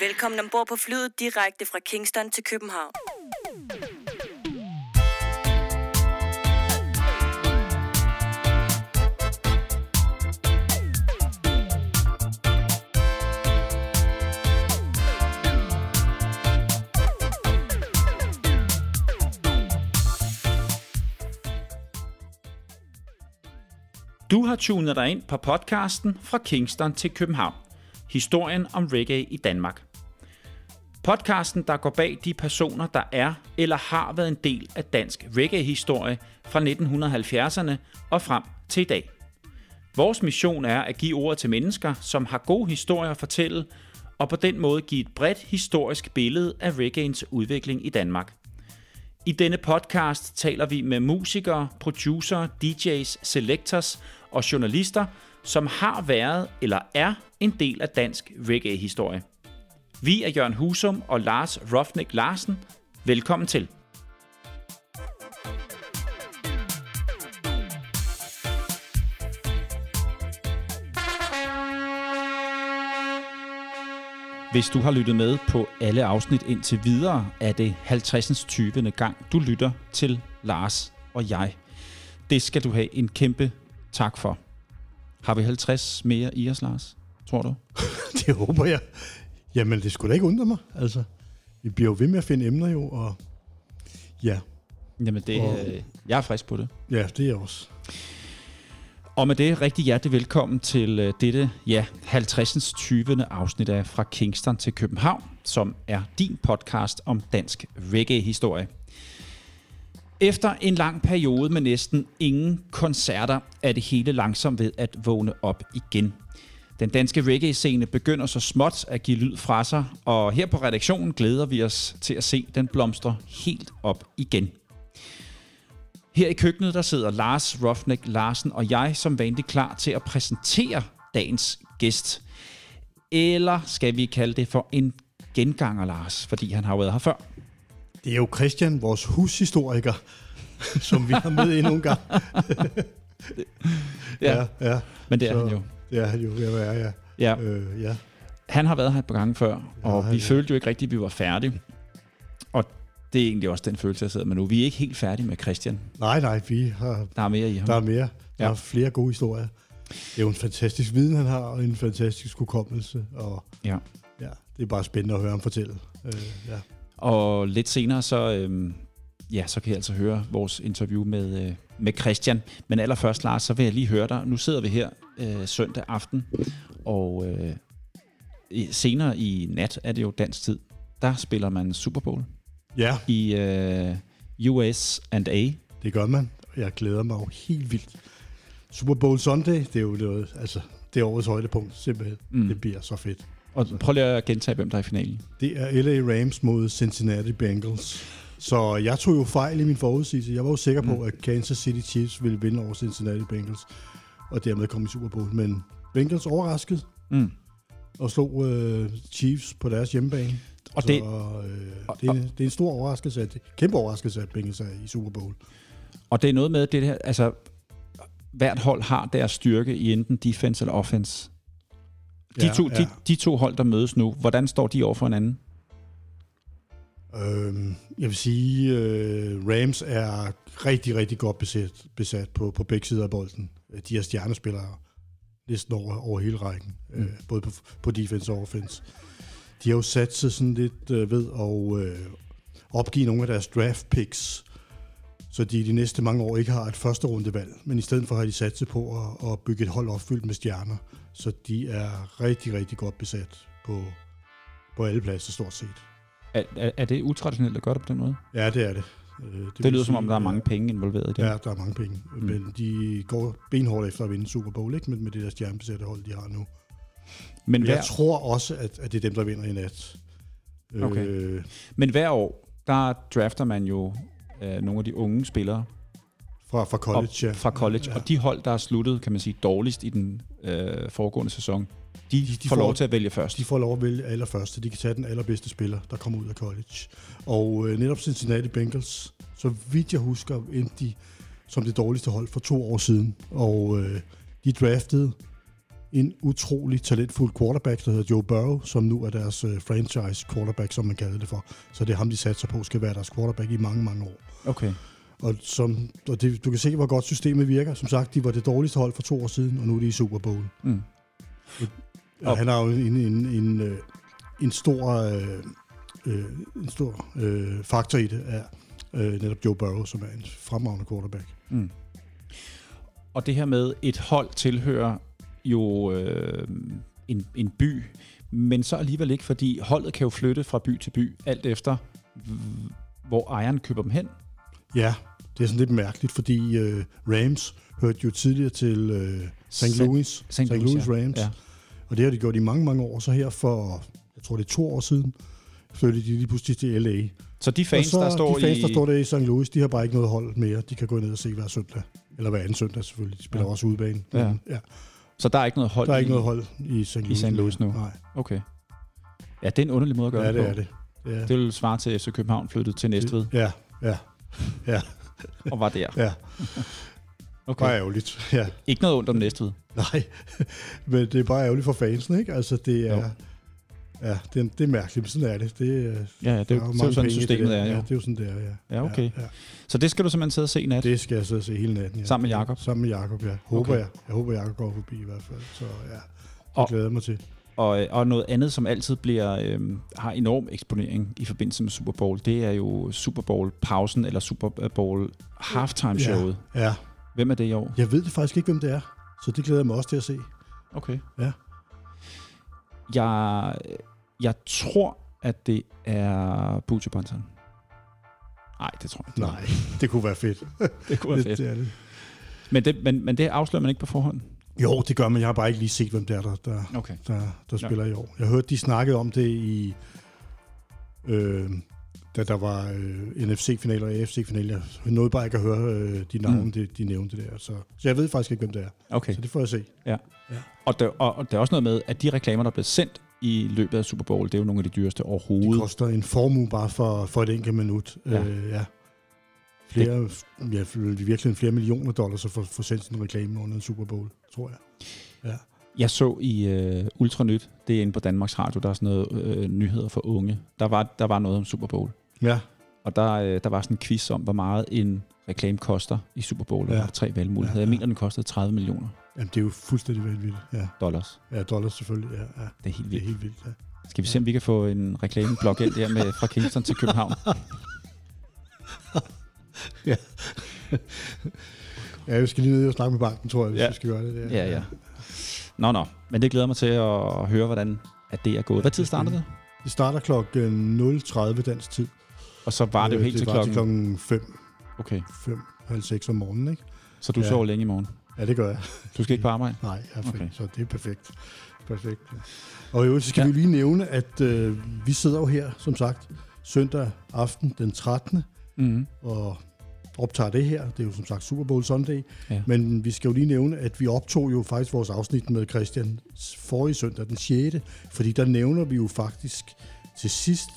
Velkommen ombord på flyet direkte fra Kingston til København. Du har tunet dig ind på podcasten Fra Kingston til København. Historien om reggae i Danmark. Podcasten, der går bag de personer, der er eller har været en del af dansk reggae-historie fra 1970'erne og frem til i dag. Vores mission er at give ord til mennesker, som har gode historier at fortælle, og på den måde give et bredt historisk billede af reggaeens udvikling i Danmark. I denne podcast taler vi med musikere, producer, DJ's, selectors og journalister, som har været eller er en del af dansk reggae-historie. Vi er Jørgen Husum og Lars Rofnik Larsen. Velkommen til. Hvis du har lyttet med på alle afsnit indtil videre, er det 50. 20. gang, du lytter til Lars og jeg. Det skal du have en kæmpe tak for. Har vi 50 mere i os, Lars? Tror du? det håber jeg. Jamen, det skulle da ikke undre mig. Altså, vi bliver jo ved med at finde emner jo, og ja. Jamen, det, og, øh, jeg er frisk på det. Ja, det er jeg også. Og med det rigtig hjertelig velkommen til uh, dette, ja, 50. 20. afsnit af Fra Kingston til København, som er din podcast om dansk reggae-historie. Efter en lang periode med næsten ingen koncerter, er det hele langsomt ved at vågne op igen. Den danske reggae-scene begynder så småt at give lyd fra sig, og her på redaktionen glæder vi os til at se den blomstre helt op igen. Her i køkkenet der sidder Lars Rofnik Larsen og jeg som vanligt klar til at præsentere dagens gæst. Eller skal vi kalde det for en genganger, Lars, fordi han har været her før. Det er jo Christian, vores hushistoriker, som vi har med endnu en gang. ja. ja, ja. Men det er Så, han jo. Han jo ved at være, ja. Ja. Øh, ja. Han har været her et par gange før, og ja, vi ja. følte jo ikke rigtigt, at vi var færdige. Og det er egentlig også den følelse, jeg sidder med nu. Vi er ikke helt færdige med Christian. Nej, nej, vi har... Der er mere i ham. Der er mere. Der ja. er flere gode historier. Det er jo en fantastisk viden, han har, og en fantastisk hukommelse. Og ja. ja, det er bare spændende at høre ham fortælle. Øh, ja. Og lidt senere, så, øh, ja, så kan jeg altså høre vores interview med, øh, med Christian. Men allerførst, Lars, så vil jeg lige høre dig. Nu sidder vi her øh, søndag aften, og øh, senere i nat er det jo dansk tid. Der spiller man Super Bowl. Ja. I øh, US and A. Det gør man. Jeg glæder mig jo helt vildt. Super Bowl Sunday, det er jo noget, altså, det er årets højdepunkt, simpelthen. Mm. Det bliver så fedt. Og prøv lige at gentage, hvem der er i finalen. Det er LA Rams mod Cincinnati Bengals. Så jeg tog jo fejl i min forudsigelse. Jeg var jo sikker på, mm. at Kansas City Chiefs ville vinde over Cincinnati Bengals, og dermed komme i Super Bowl. Men Bengals overraskede mm. og slog uh, Chiefs på deres hjemmebane. Og det, Så, øh, det, er, det er en stor overraskelse, at, kæmpe overraskelse, at Bengals er i Super Bowl. Og det er noget med det her, altså hvert hold har deres styrke i enten defense eller offense. De, ja, to, ja. de, de to hold, der mødes nu, hvordan står de over for hinanden? Øhm, jeg vil sige, øh, Rams er rigtig, rigtig godt besat, besat på, på begge sider af bolden. De har stjernespillere næsten over, over hele rækken, mm. øh, både på, på defense og offense. De har jo sat sig sådan lidt øh, ved at øh, opgive nogle af deres draft picks, så de de næste mange år ikke har et første rundevalg, men i stedet for har de sat sig på at, at bygge et hold opfyldt med stjerner. Så de er rigtig, rigtig godt besat på, på alle pladser stort set. Er, er, er det utraditionelt at gøre det på den måde? Ja, det er det. Øh, det, det lyder som om, der er mange penge involveret i det. Ja, der er mange penge. Mm. Men de går benhårdt efter at vinde Super Bowl, ikke? Med, med det der stjernebesatte hold, de har nu. Men hver... Jeg tror også, at, at det er dem, der vinder i nat. Okay. Øh... Men hver år, der drafter man jo øh, nogle af de unge spillere. Fra, fra college, ja. Fra college. Ja. Og de hold, der er sluttet, kan man sige, dårligst i den øh, foregående sæson, de, de, de får, får lov til at vælge først. De får lov at vælge allerførst, de kan tage den allerbedste spiller, der kommer ud af college. Og øh, netop Cincinnati Bengals, så vidt jeg husker, endte de som det dårligste hold for to år siden. Og øh, de draftede en utrolig talentfuld quarterback, der hedder Joe Burrow, som nu er deres øh, franchise quarterback, som man kalder det for. Så det er ham, de satser på, skal være deres quarterback i mange, mange år. Okay. Og, som, og det, du kan se, hvor godt systemet virker. Som sagt, de var det dårligste hold for to år siden, og nu er de i Super Bowl. Mm. Og han har jo en, en, en, øh, en stor, øh, øh, en stor øh, faktor i det, er øh, netop Joe Burrow, som er en fremragende quarterback. Mm. Og det her med, et hold tilhører jo øh, en, en by, men så alligevel ikke, fordi holdet kan jo flytte fra by til by, alt efter, hvor ejeren køber dem hen. Ja, det er sådan lidt mærkeligt, fordi øh, Rams hørte jo tidligere til øh, St. St. Louis, St. Louis, Louis ja. Rams, Ja. og det har de gjort i mange, mange år. Så her for, jeg tror det er to år siden, flyttede de lige pludselig til L.A. Så de fans, og så der står de fans, i... der står der i St. Louis, de har bare ikke noget hold mere. De kan gå ned og se hver søndag. Eller hver anden søndag selvfølgelig. De spiller Ja. også udebane. Ja. ja. Så der er ikke noget hold Der er i... ikke noget hold i St. Louis, St. Louis nu. Nej, Okay. Ja, det er en underlig måde at gøre ja, det på. er det. det, er, Det vil svare til, at FC København flyttede til Næstved Ja, ja, ja, og var der. ja. Okay. Bare ærgerligt. Ja. Ikke noget ondt om Næstved. Nej, men det er bare ærgerligt for fansen, ikke? Altså, det er... Jo. Ja, det er, det er mærkeligt, men sådan er det. det er, Ja, ja, det, er jo det er jo sådan, systemet er. Ja, Jo. det er jo sådan, det er, ja. Ja, okay. Ja, ja. Så det skal du simpelthen sidde og se i nat. Det skal jeg sidde og se hele natten, ja. Sammen med Jakob? Sammen med Jakob, ja. Håber Okay. jeg. Jeg håber, Jakob går forbi i hvert fald. Så ja, det Og- glæder mig til. Og, og noget andet, som altid bliver øhm, har enorm eksponering i forbindelse med Super Bowl, det er jo Super Bowl-pausen eller Super Bowl halftime-showet. Ja, Hvem er det i år? jeg ved det faktisk ikke, hvem det er. Så det glæder jeg mig også til at se. Okay. Ja. Jeg, jeg tror, at det er Butcher Banton. Nej, det tror jeg ikke. Nej, det kunne være fedt. det kunne være det, fedt. det er det. Men det, men, men det afslører man ikke på forhånd. Jo, det gør man. Jeg har bare ikke lige set, hvem det er, der, der, Okay. der, der spiller i år. Jeg hørte, de snakkede om det i... Øh, da der var øh, NFC-finaler og AFC-finaler. Jeg nåede bare ikke at høre øh, de navne, Mm. de, de nævnte der. Så, så jeg ved faktisk ikke, hvem det er. Okay. Så det får jeg se. Og der, og, og der er også noget med, at de reklamer, der bliver sendt i løbet af Super Bowl, det er jo nogle af de dyreste Det overhovedet. koster en formue bare for, for et enkelt minut. Ja. Øh, ja. Flere, ja, virkelig flere millioner dollars at få, få sendt sådan en reklame under en Super Bowl, tror jeg. Jeg så i øh, Ultranyt, det er inde på Danmarks Radio, der er sådan noget øh, nyheder for unge. Der var, der var noget om Super Bowl. Ja, Og der, øh, der var sådan en quiz om, hvor meget en reklame koster i Super Bowl. Og Ja. tre valgmuligheder. Ja, Jeg ja. mener, den kostede 30 millioner Jamen, det er jo fuldstændig vanvittigt. Ja, dollars. ja dollars selvfølgelig. Ja, ja. Det er helt Det er vildt. helt vildt, ja. Skal vi se, om vi kan få en reklameblok ind der med, fra Kingston til København? Ja, vi skal lige ned og snakke med banken, tror jeg, hvis Ja. vi skal gøre det. Der. Ja, ja. Nå, nå. Men det glæder mig til at høre, hvordan at det er gået. Hvad tid starter det? Det starter klokken 0.30 dansk tid. Og så var det jo Øh, helt til var klokken... til klokken 5, Okay, 5, halv 6 om morgenen, ikke? så du Ja. sover længe i morgen. Ja, det gør jeg. Du skal ikke på arbejde? Nej, jeg er fri, Okay. så det er perfekt. Perfekt. Og øvrigt, så skal ja. vi lige nævne, at øh, vi sidder jo her, som sagt, søndag aften den 13. Mm-hmm. og optager det her. Det er jo som sagt Super Bowl Sunday. Ja. Men vi skal jo lige nævne, at vi optog jo faktisk vores afsnit med Christian forrige søndag, den 6. Fordi der nævner vi jo faktisk til sidst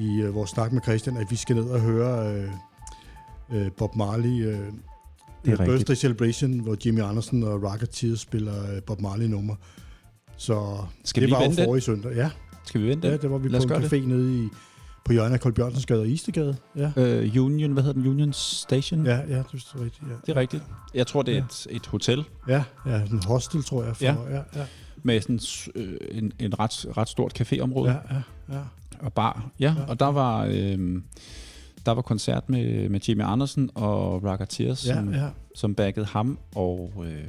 i øh, vores snak med Christian, at vi skal ned og høre øh, øh, Bob Marley øh, Det er øh, rigtigt. Birthday Celebration, hvor Jimmy Andersen og Rocketeer spiller øh, Bob Marley-nummer. Så Skal det vi var jo den? forrige søndag. Ja, Skal vi vente ja, det? det var vi Lad på en café nede i, på hjørnet af Koldbjørnsensgade og Istegade. Ja, Øh, Union, hvad hedder den? Union Station? ja, ja det er rigtigt. Ja. Det er rigtigt. Jeg tror, det er Ja. et, et hotel Ja, ja, en hostel, tror jeg. For, Ja. ja, ja, med sådan øh, en, en ret, ret stort caféområde ja, ja, ja. og bar. Ja, Ja. og der var, øh, der var koncert med, med Jimmy Andersen og Rocketeers, ja, som, ja, som backede ham. Og øh,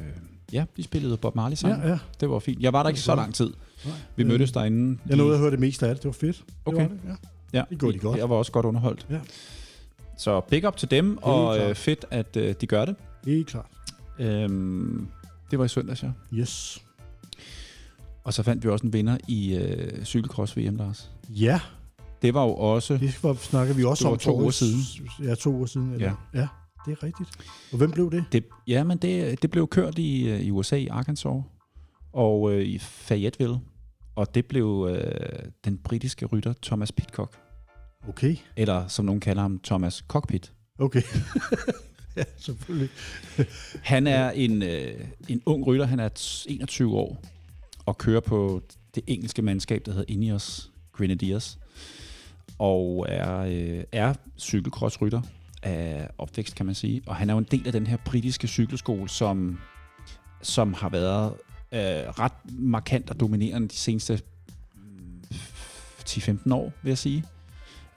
ja, de spillede Bob Marley sammen. ja, ja. Det var fint. Jeg var der ikke så lang tid. Nej. Vi Øh, mødtes derinde. Jeg nåede at høre det meste af det. Det var fedt. Okay. Det var det, ja. Ja, Det gjorde de godt. Jeg var også godt underholdt. Ja. Så big up til dem, og klart. øh, fedt, at øh, de gør det. Helt klart. Øhm, det var i søndags, ja. Yes. Og så fandt vi også en vinder i øh, cykelcross VM, Lars. Ja, Det var jo også... det var, snakker vi også om to uger siden. Ja, to uger siden. Eller? Ja. ja, det er rigtigt. Og hvem blev det? Det, ja, men det, det blev kørt i, øh, i USA, i Arkansas, og øh, i Fayetteville. Og det blev øh, den britiske rytter Thomas Pitcock. Okay, Eller som nogen kalder ham, Thomas Cockpit. okay. ja, selvfølgelig. Han er en, øh, en ung rytter, han er t- 21 år, og kører på det engelske mandskab, der hedder Ineos Grenadiers, og er, øh, er cykelcrossrytter af opvækst, kan man sige. Og han er jo en del af den her britiske cykelskole, som, som har været øh, ret markant og dominerende de seneste mm, 10-15 år, vil jeg sige.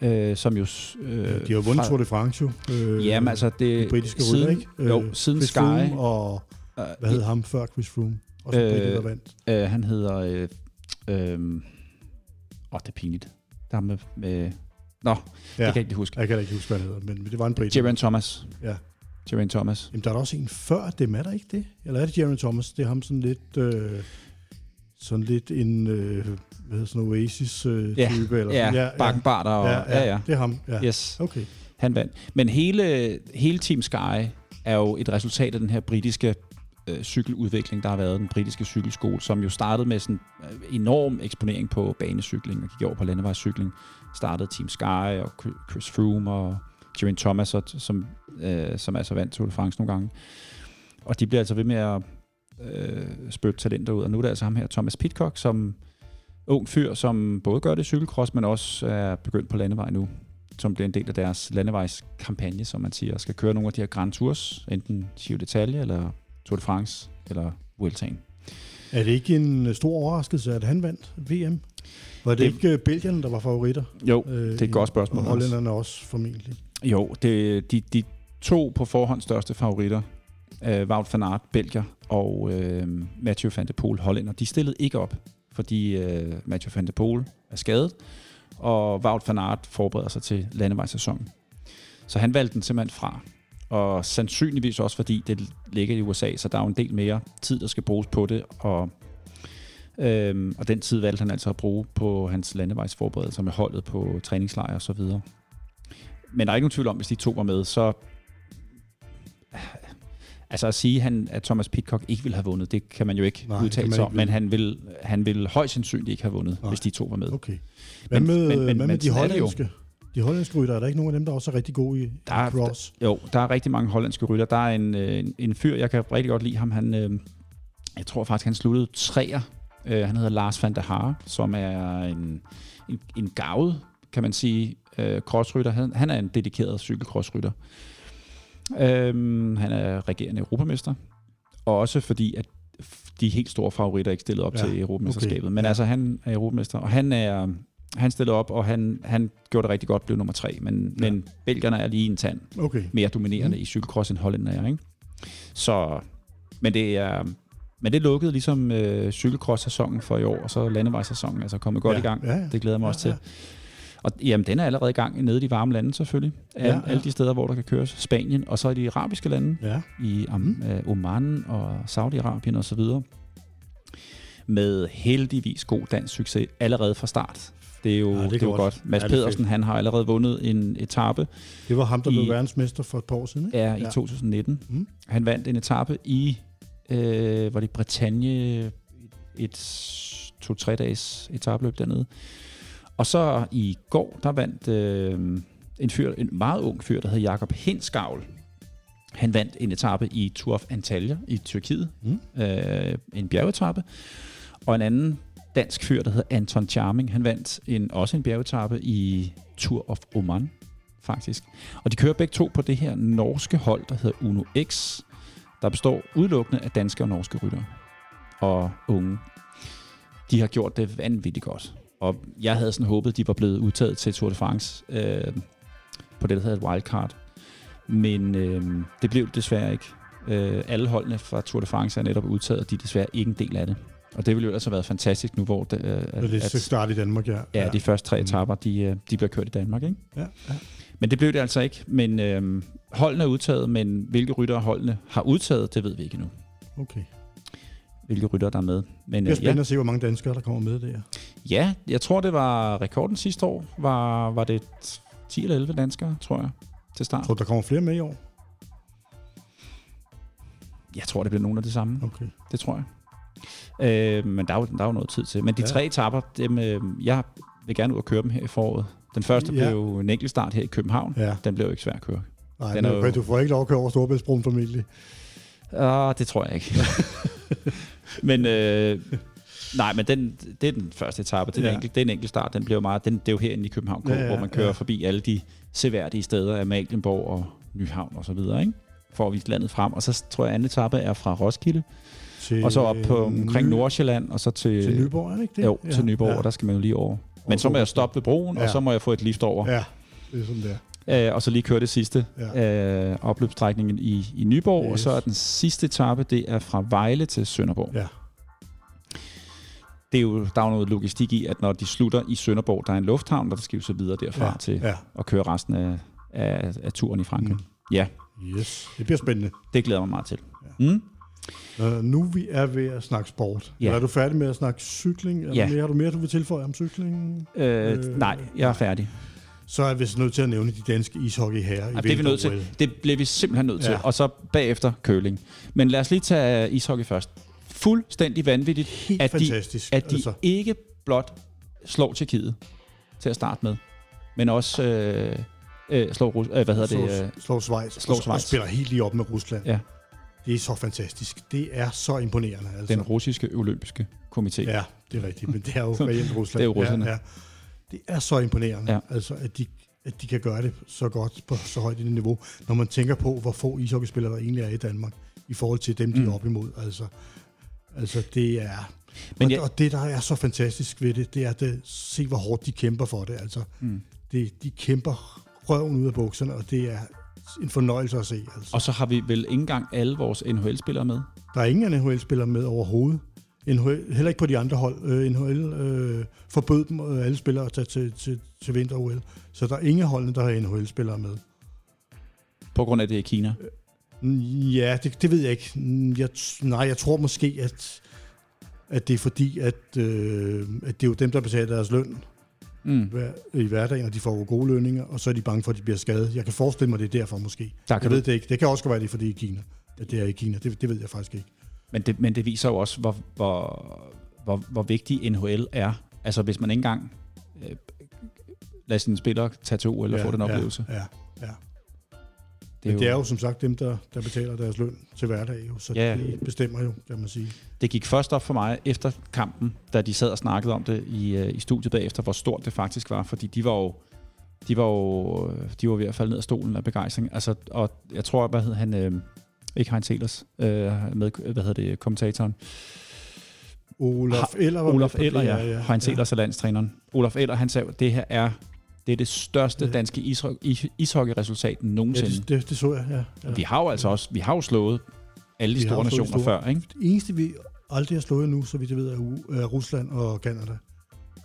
Øh, som jo... Øh, Øh, de har vundet Tour de France jo. Øh, Jamen altså, det... de britiske siden, rytter, ikke? Jo, Øh, siden Chris Sky... Froome og, øh, hvad hed ham før Chris Froome? Også Øh, der vandt. Øh, han hedder... Øh, øh, åh, det er pinligt. Der er med... med Nå, ja. Ja, jeg kan ikke lige huske. jeg kan ikke huske, hvad han hedder, men, det var en brit. Geraint Thomas. Ja. Geraint Thomas. Jamen, der er der også en før dem, er der ikke det? Eller er det Jeremy Thomas? Det er ham sådan lidt... Øh, sådan lidt en, øh, hvad hedder sådan Oasis-type. Ja, eller Ja, ja Bakkenbarter og... ja, Ja, ja. Det er ham, ja. Yes, Okay. han vandt. Men hele, hele Team Sky er jo et resultat af den her britiske øh, cykeludvikling, der har været den britiske cykelskole, som jo startede med sådan øh, enorm eksponering på banecykling og gik over på landevejscykling. Startede Team Sky og Chris Froome og Geraint Thomas, som, øh, som altså vandt Tour de France nogle gange. Og de bliver altså ved med at øh, spytte talenter ud. Og nu er det altså ham her, Thomas Pitcock, som ung fyr, som både gør det i cykelcross, men også er begyndt på landevej nu som bliver en del af deres landevejskampagne, som man siger, skal køre nogle af de her Grand Tours, enten Giro d'Italia, eller Tour de France, eller Vueltaen. Er det ikke en øh, stor overraskelse, at han vandt VM? Var det, Det- ikke øh, Belgien, der var favoritter? Jo, Øh, det er et godt spørgsmål Og også. hollænderne også formentlig. Jo, det, de, de to på forhånd største favoritter, øh, Wout van Aert, Belgier, og øh, Mathieu van der Poel, hollænder, de stillede ikke op, fordi øh, Mathieu van der Poel er skadet, og Wout van Aert forbereder sig til landevejssæsonen. Så han valgte den simpelthen fra. Og sandsynligvis også fordi det ligger i USA, så der er jo en del mere tid, der skal bruges på det, og Øhm, og den tid valgte han altså at bruge på hans landevejsforberedelser med holdet på træningslejre og så videre. Men der er ikke nogen tvivl om, hvis de to var med, så... Altså at sige, han, at Thomas Pitcock ikke ville have vundet, det kan man jo ikke Nej, udtale sig om, men han vil, han vil højst sandsynligt ikke have vundet, Nej. hvis de to var med. Okay. Hvad Men- med, men- men- hvad med men de hollandske? De hollandske rytter, er der ikke nogen af dem, der også er rigtig gode i, Der er- cross? Jo, der er rigtig mange hollandske rytter. Der er en, øh, en, en fyr, jeg kan rigtig godt lide ham. Han, øh, jeg tror faktisk, han sluttede træer. Øh, han hedder Lars van der Haar, som er en, en, en gavet, kan man sige, øh, crossrytter. Han, han er en dedikeret cykelcrossrytter. Øhm, han er regerende europamester. Og også fordi, at de helt store favoritter ikke stillede op Ja, til europamesterskabet. okay. Men Ja. altså, han er europamester, og han er... Han stillede op, og han, han gjorde det rigtig godt, blev nummer tre. Men, Ja. men belgierne er lige en tand Okay. mere dominerende mm. i cykelcross end hollænder er, ikke? Så, men det er, men det lukkede ligesom øh, cykelcross-sæsonen for i år, og så landevejssæsonen altså kommet godt ja. i gang. Ja, ja. Det glæder jeg mig Ja, også ja. Og jamen, den er allerede i gang nede i de varme lande selvfølgelig. Alle, Ja, ja, ja. ja. alle de steder, hvor der kan køres. Spanien, og så i de arabiske lande, Ja, i um, mm. Oman og Saudi-Arabien og så videre. Med heldigvis god dansk succes allerede fra start. Det er jo, Ja, det er det er godt. godt. Mads Ja, er Pedersen, han har allerede vundet en etape det var ham, der I- blev verdensmester for et par år siden, ikke? er i Ja. 2019. Mm. Han vandt en etape i, øh, var det Bretagne, et to-tre dages etabløb dernede. Og så i går, der vandt øh, en fyr, en meget ung fyr, der hed Jakob Hinskavl. Han vandt en etape i Tour of Antalya i Tyrkiet, Mm. øh, en bjergetappe. Og en anden dansk fyr, der hedder Anton Charming, han vandt en, også en bjergetappe i Tour of Oman, faktisk. Og de kører begge to på det her norske hold, der hedder Uno X, der består udelukkende af danske og norske ryttere og unge. De har gjort det vanvittigt godt. Og jeg havde sådan håbet, de var blevet udtaget til Tour de France øh, på det, der hedder et wildcard. Men øh, det blev det desværre ikke. Øh, alle holdene fra Tour de France er netop udtaget, og de er desværre ikke en del af det. Og det ville jo ellers have været fantastisk nu, hvor det, øh, Og det starte i Danmark, ja. ja, de første tre Mm. etaper, de, øh, de bliver kørt i Danmark. Ikke? Ja, ja. Men det blev det altså ikke. Men øh, holdene er udtaget, men hvilke ryttere holdene har udtaget, det ved vi ikke endnu. Okay. Hvilke ryttere der er med. Men Det er øh, spændende ja, at se, hvor mange danskere, der kommer med der. ja, jeg tror, det var rekorden sidste år. Var, var det 10 eller 11 danskere, tror jeg, til start. Jeg tror, der kommer flere med i år. Jeg tror, det bliver nogen af det samme. Okay. Det tror jeg. Øh, men der er, jo, der er jo noget tid til. Men de Ja. tre etapper, dem, øh, jeg vil gerne ud og køre dem her i foråret. Den første Ja. blev jo en enkelt start her i København. Ja, Den blev jo ikke svær at køre. Nej, Den men, er jo- du får ikke lov at køre over Storebæltsbroen familie. Ah, det tror jeg ikke. men øh, nej, men den, det er den første etape. Det er, Ja. ja. enkelt, det er en enkelt start. Den bliver meget, den, det er jo herinde i København, Ja, ja, hvor man kører ja. forbi alle de seværdige steder af Malienborg og Nyhavn og så videre, ikke? for at vise landet frem. Og så tror jeg, anden etape er fra Roskilde, Til, og så op på omkring Ny- Nordsjælland, og så til, Til Nyborg, er det ikke det? jo, til Nyborg, ja. der skal man jo lige over. Men så må jeg stoppe ved broen. Ja. og så må jeg få et lift over. Ja, det er sådan der. Øh, og så lige køre det sidste ja. øh, opløbsstrækningen i, i Nyborg, yes. og så er den sidste etape, det er fra Vejle til Sønderborg. Ja. Det er jo, der er jo noget logistik i, at når de slutter i Sønderborg, der er en lufthavn, der skal jo så videre derfra ja. til Ja. at køre resten af, af, af turen i Frankrig. Mm. Ja, Yes, det bliver spændende. det glæder mig meget til. Mm? Uh, nu vi er ved at snakke sport. Ja. Ja. Er du færdig med at snakke cykling? Er Ja. ja. mere, har du mere, du vil tilføje om cykling? Øh, Øh, nej, jeg er færdig. Så er vi så nødt til at nævne de danske ishockey her i Ja, det er vi nødt til. Det bliver vi simpelthen nødt til. Ja. Og så bagefter curling. Men lad os lige tage ishockey først. Fuldstændig vanvittigt, Helt at de, fantastisk. at de altså, ikke blot slår Tjekkiet til at starte med, men også øh, øh, slår, Rus- øh, hvad hedder det? slår, Øh, slår Schweiz, slår og, og Schweiz. spiller helt lige op med Rusland. Ja. Det er så fantastisk. Det er så imponerende. Altså. den russiske olympiske komité. Ja, det er rigtigt, men det er jo reelt Rusland. Det er jo russerne. Ja, ja. Det er så imponerende, Ja. altså, at, de, at de kan gøre det så godt på så højt et niveau, når man tænker på, hvor få ishockeyspillere der egentlig er i Danmark, i forhold til dem, de Mm. er op imod. Altså, altså det er... Men og, jeg- og det, der er så fantastisk ved det, det er at det, se, hvor hårdt de kæmper for det. Altså, Mm. det, de kæmper røven ud af bukserne, og det er en fornøjelse at se. Altså. Og så har vi vel ikke engang alle vores NHL-spillere med. Der er ingen NHL-spillere med overhovedet. NHL, heller ikke på de andre hold. Øh, NHL øh, forbød dem øh, alle spillere at tage til, til, til vinter-OL. Så der er ingen holdene, der har NHL-spillere med. På grund af det i Kina. Mm, Ja, det, det ved jeg ikke. Mm, Jeg, nej, jeg tror måske, at, at det er fordi, at, øh, at det er jo dem, der betaler deres løn Mm. hver, i hverdagen, og de får jo gode lønninger, og så er de bange for, at de bliver skadet. Jeg kan forestille mig, det er derfor måske. Der Jeg ved det ikke. Det kan også være, det er fordi i Kina. At det er i Kina. Det, det ved jeg faktisk ikke. Men, det, men det viser jo også, hvor, hvor, hvor, hvor vigtig NHL er. Altså hvis man ikke engang øh, lader sine spillere tage til OL og få den oplevelse. Ja, ja, ja. Det er, Men jo, det er jo som sagt dem, der, der betaler deres løn til hverdag, jo, så Ja. ja. de bestemmer jo, kan man sige. det gik først op for mig efter kampen, da de sad og snakkede om det i, øh, i studiet bagefter, hvor stort det faktisk var, fordi de var jo de var jo øh, de var ved at falde ned af stolen af begejstring. Altså, og jeg tror, hvad hed han, øh, ikke Heinz Ehlers, øh, med, hvad hedder det, kommentatoren, Olaf Eller var Olaf Eller, ja. ja. Heinz ja. Ehlers er landstræneren. Olaf Eller, han sagde, det her er det, er det største Ja. danske isho- is- ishockeyresultat Ja, nogensinde. det, det, det, så jeg, ja. ja. Vi har jo altså også, vi har jo slået alle de Vi store nationer store. før, ikke? Det eneste, vi aldrig har slået nu, så vidt jeg ved, er, Rusland og Kanada.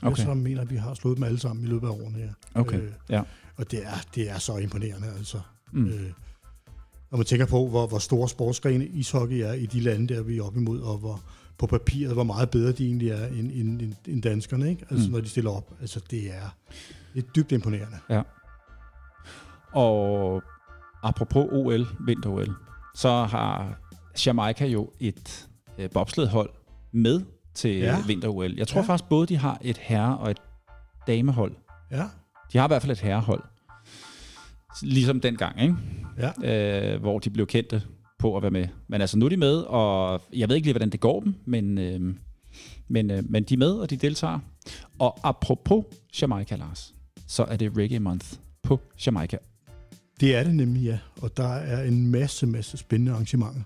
Okay. Jeg så mener, at vi har slået dem alle sammen i løbet af årene her. Okay, Øh, ja. Og det er, det er så imponerende, altså. Mm. Øh, når man tænker på, hvor, hvor store sportsgrene ishockey er i de lande, der vi er op imod, og hvor på papiret, hvor meget bedre de egentlig er end, end, end, end danskerne, ikke? Altså, Mm. når de stiller op. Altså, det er, det er dybt imponerende. Og apropos OL, vinter-OL, så har Jamaica jo et øh, bobsledhold med til ja. Ja. vinter-OL. Jeg tror ja. Ja. faktisk både, de har et herre- og et damehold. Ja, De har i hvert fald et herrehold. Ligesom dengang, ikke? ja. Øh, hvor de blev kendte på at være med. Men altså, nu er de med, og jeg ved ikke lige, hvordan det går dem, men, øh, men, øh, men de er med, og de deltager. Og apropos Jamaica, Lars, så er det Reggae Month på Jamaica. Det er det nemlig, ja. Og der er en masse, masse spændende arrangementer.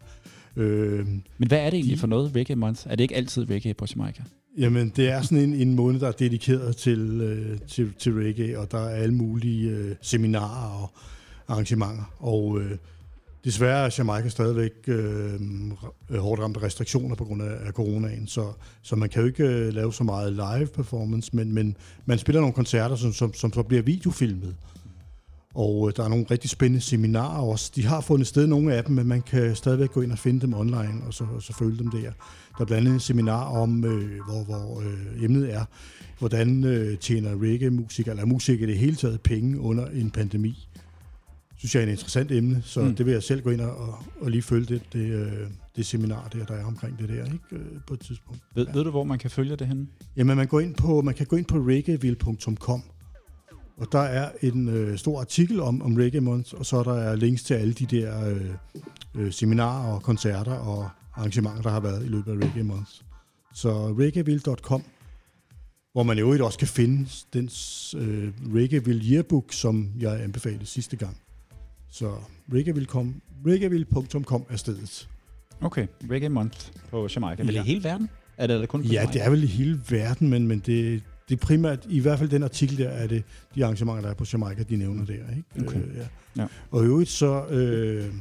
Øh, Men hvad er det egentlig De- for noget, Reggae Month? Er det ikke altid reggae på Jamaica? Jamen, det er sådan en, en måned, der er dedikeret til, øh, til, til reggae, og der er alle mulige øh, seminarer og arrangementer. Og øh, desværre er Jamaica stadigvæk øh, hårdt ramt af restriktioner på grund af, af coronaen, så, så man kan jo ikke øh, lave så meget live performance, men, men man spiller nogle koncerter, som, som, som så bliver videofilmet. Og øh, der er nogle rigtig spændende seminarer også. De har fundet sted, nogle af dem, men man kan stadigvæk gå ind og finde dem online, og så, og så følge dem der. Der er blandt andet et seminar om, øh, hvor, hvor øh, emnet er, hvordan øh, tjener reggae-musikere, eller musikere i det hele taget, penge under en pandemi. Synes jeg er et interessant emne, så Mm. det vil jeg selv gå ind og, og, og lige følge det, det, øh, det seminar der, der er omkring det der, ikke? Øh, på et tidspunkt. Ved, Ja. ved du, hvor man kan følge det henne? Jamen, man, går ind på, man kan gå ind på reggaeville.com, Og der er en øh, stor artikel om, om Reggae Month, og så er der links til alle de der øh, øh, seminarer og koncerter og arrangementer, der har været i løbet af Reggae Month. Så reggaeville.com, hvor man jo også kan finde den øh, Reggaeville Yearbook, som jeg anbefalede sidste gang. Så reggaeville.com reggaeville.com er stedet. Okay, Reggae Month på Jamaica. Ja. i hele verden? Er det, er det kun på Ja, Jamaica? det er vel i hele verden, men, men det, det er primært, i hvert fald den artikel der, er det de arrangementer, der er på Jamaica, de nævner der. Ikke? Okay. Øh, ja. Ja. Og i øvrigt så øh,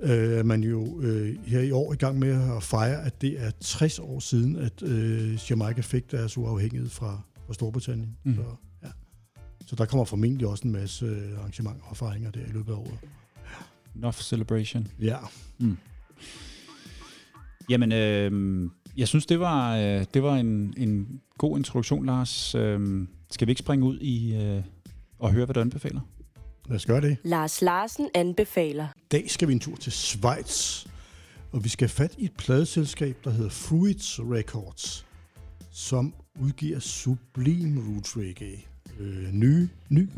øh, er man jo øh, her i år i gang med at fejre, at det er 60 år siden, at øh, Jamaica fik deres uafhængighed fra, fra Storbritannien. Mm. Så, ja. så der kommer formentlig også en masse øh, arrangementer og fejringer der i løbet af året. Enough Celebration. Ja, Jamen, øh, jeg synes, det var, øh, det var en, en god introduktion, Lars. Øh, skal vi ikke springe ud i øh, og høre, hvad du anbefaler? lad os gøre det. Lars Larsen anbefaler. I dag skal vi en tur til Schweiz, og vi skal have fat i et pladeselskab, der hedder Fruits Records, som udgiver Sublime Roots Reggae. Øh, ny, ny,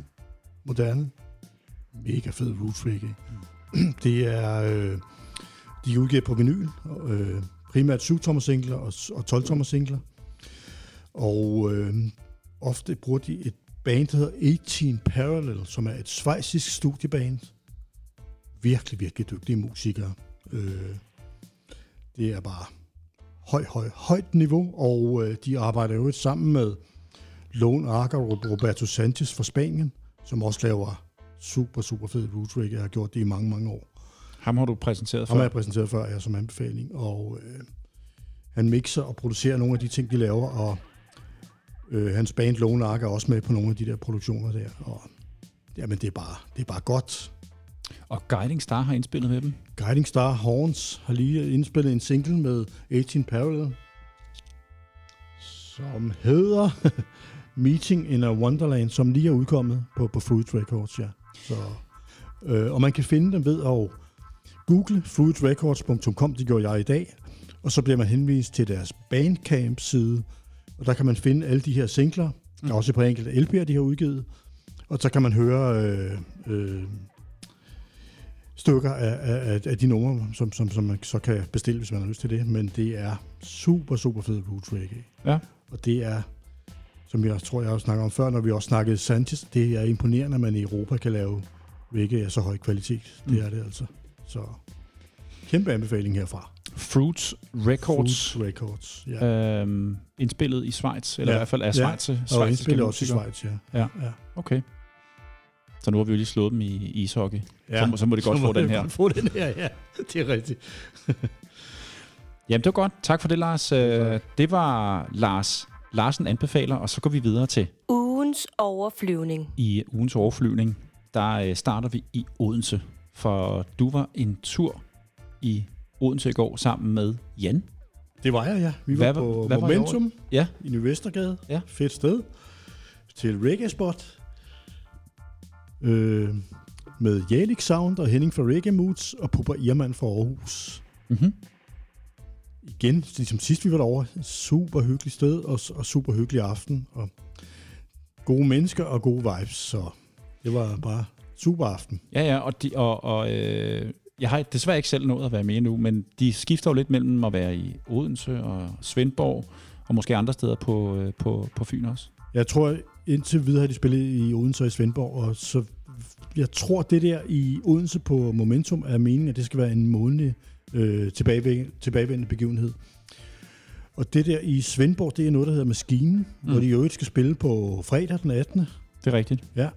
moderne, mega fed Roots Reggae. Det er, øh, de udgiver på vinyl, øh, primært 7-tommer singler og, og 12-tommer singler. Og øh, ofte bruger de et band, der hedder 18 Parallel, som er et svejsisk studieband, virkelig, virkelig dygtige musikere. Øh, det er bare høj, høj, højt niveau, og øh, de arbejder jo sammen med Lone Arker og Roberto Sanchez fra Spanien, som også laver super, super fed roots reggae, og har gjort det i mange, mange år. Ham har du præsenteret Ham har før. jeg præsenteret før ja, som anbefaling, og øh, han mixer og producerer nogle af de ting, de laver, og øh, hans band Lone Ark er også med på nogle af de der produktioner der, og jamen, det er bare, det er bare godt. Og Guiding Star har indspillet med dem. Guiding Star Horns har lige indspillet en single med 18 Parallel, som hedder Meeting in a Wonderland, som lige er udkommet på, på Fruit Records, ja. Så, øh, og man kan finde dem ved at google fruitrecords.com, det gjorde jeg i dag, og så bliver man henvist til deres Bandcamp-side, og der kan man finde alle de her singler, der er også på enkelte LP'er, de har udgivet, og så kan man høre øh, øh, stykker af, af, af- de numre, som, som, som man så kan bestille, hvis man har lyst til det. Men det er super, super fed roots reggae. Ja. Og det er, som jeg tror, jeg har snakket om før, når vi også snakkede Sanchez, det er imponerende, at man i Europa kan lave reggae af så høj kvalitet. Det Mm. er det altså. Så kæmpe anbefaling herfra. Fruits Records. Fruits Records, ja. Øhm, indspillet i Schweiz, eller Ja. i hvert fald af Ja. Schweiz. og indspillet også i Schweiz, ja. Ja. ja. Okay. Så nu har vi jo lige slået dem i ishockey. ja. Så, må- så må de godt Så få må den de her. godt få den her, ja. Det er rigtigt. Jamen, det var godt. Tak for det, Lars. Øh, det var Lars Larsen anbefaler, og så går vi videre til Ugens overflyvning. i ugens overflyvning. Der øh, starter vi i Odense, for du var en tur i Odense i går sammen med Jan. Det var jeg, ja. Vi Hvad var var- på hvad var Momentum Ja. i Ny Vestergade. Ja. Fedt sted. Til Reggae Spot. Øh, med Jalik Sound og Henning fra Reggae Moods og Pupper Irman fra Aarhus. Mm-hmm. Igen, ligesom sidst vi var derovre, super hyggeligt sted og, og super hyggelig aften. Og gode mennesker og gode vibes, så det var bare super aften. Ja, ja, og, de, og, og øh, jeg har desværre ikke selv nået at være med nu, men de skifter jo lidt mellem at være i Odense og Svendborg, og måske andre steder på, øh, på, på Fyn også. Jeg tror, indtil videre har de spillet i Odense og i Svendborg, og så jeg tror, det der i Odense på Momentum er meningen, at det skal være en månedlig øh, tilbagevendende, begivenhed. Og det der i Svendborg, det er noget, der hedder Maskinen, mm. hvor de jo skal spille på fredag den 18. Det er rigtigt. Ja.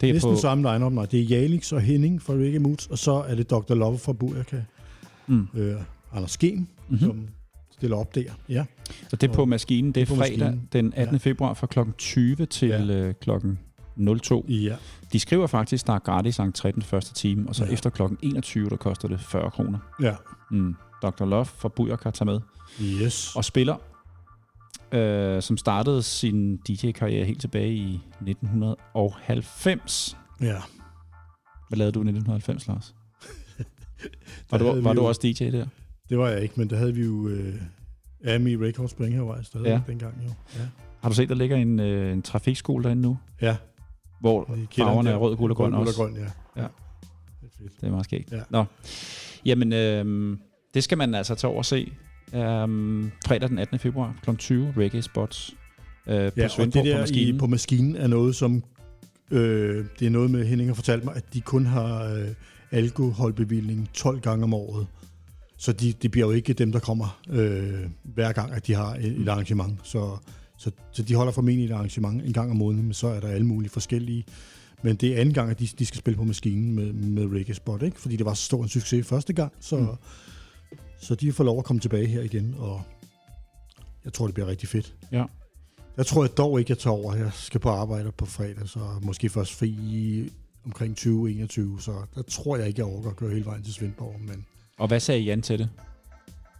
Det er Næsten på, samme line-up. Nej, det er Jalix og Henning fra Reggae Moods, og så er det Dr. Love fra Burka. mm, Øh, Anders Skem, mm-hmm. mm. som stiller op der. Ja. og det er på og- maskinen. Det er det er fredag maskinen. den 18. Ja. februar fra kl. 20 til Ja. øh, kl. 02. ja. De skriver faktisk, der er gratis entré den første time, og så Ja. efter kl. 21, der koster det 40 kroner. Ja. Mm. Dr. Love fra Bujaka tager med. Yes. og spiller, øh, som startede sin DJ-karriere helt tilbage i 1990. Ja. Hvad lavede du i 1990, Lars? Var, Der du, havde var du jo- også DJ der? Det var jeg ikke, men der havde vi jo øh, Ami Records på Ingehavvej stadig Ja. ja. dengang jo. Ja. Har du set, der ligger en, øh, en trafikskole derinde nu? ja. Hvor farverne der. er rød, guld og grøn Rød, også. og grøn, ja. Ja. Det er fedt. Det er meget skægt. Ja. Nå. Jamen, øhm, det skal man altså tage over og se. Øhm, fredag den 18. februar kl. 20, Reggae Spots øh, på Ja, og Svendborg det på der maskinen. i, på maskinen er noget, som... Øh, det er noget med, Henning har fortalt mig, at de kun har øh, alkoholbevilling 12 gange om året. Så de, det bliver jo ikke dem, der kommer øh, hver gang, at de har et, et arrangement. Så, så, så de holder formentlig et arrangement en gang om måneden, men så er der alle mulige forskellige. Men det er anden gang, at de, de skal spille på maskinen med, med Reggae Spot, ikke? fordi det var så stor en succes første gang. Så, Mm. Så de får lov at komme tilbage her igen, og jeg tror, det bliver rigtig fedt. Ja. Jeg tror jeg dog ikke, jeg tager over. Jeg skal på arbejde på fredag, så måske først fri omkring 2021, så der tror jeg ikke, jeg overgår at køre hele vejen til Svendborg, men Og hvad sagde Jan til det?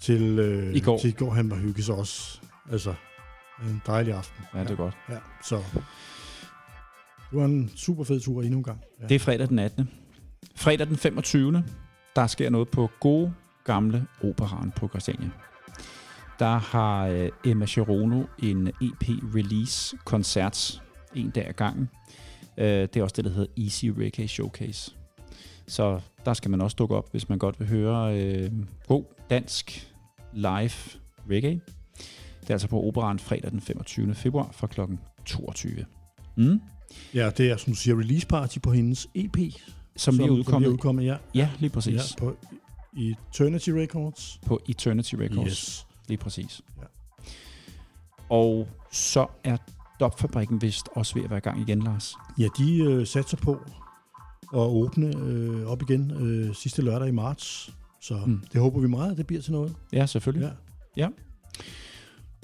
til, øh, I går. til i går han var hygge sig også. Altså, en dejlig aften. Ja, det er godt. Ja, så det var en super fed tur endnu en gang. Ja. Det er fredag den 18. Fredag den 25. Der sker noget på gode gamle operaren på Christiania. Der har øh, Emma Cherono en EP-release-koncert en dag ad gangen. Øh, det er også det, der hedder Easy Reggae Showcase. Så der skal man også dukke op, hvis man godt vil høre øh, god dansk live reggae. Det er altså på operaren fredag den 25. februar fra kl. 22. Mm. ja, det er, som du siger, release party på hendes EP. Som, lige er Som lige udkommet. er udkommet, ja. Ja, lige præcis. Ja. på Eternity Records. På Eternity Records. Yes. Lige præcis. Ja. Og så er Dopfabrikken vist også ved at være i gang igen, Lars. Ja, de øh, satser på at åbne øh, op igen øh, sidste lørdag i marts. Så Mm. det håber vi meget, at det bliver til noget. Ja, selvfølgelig. Ja.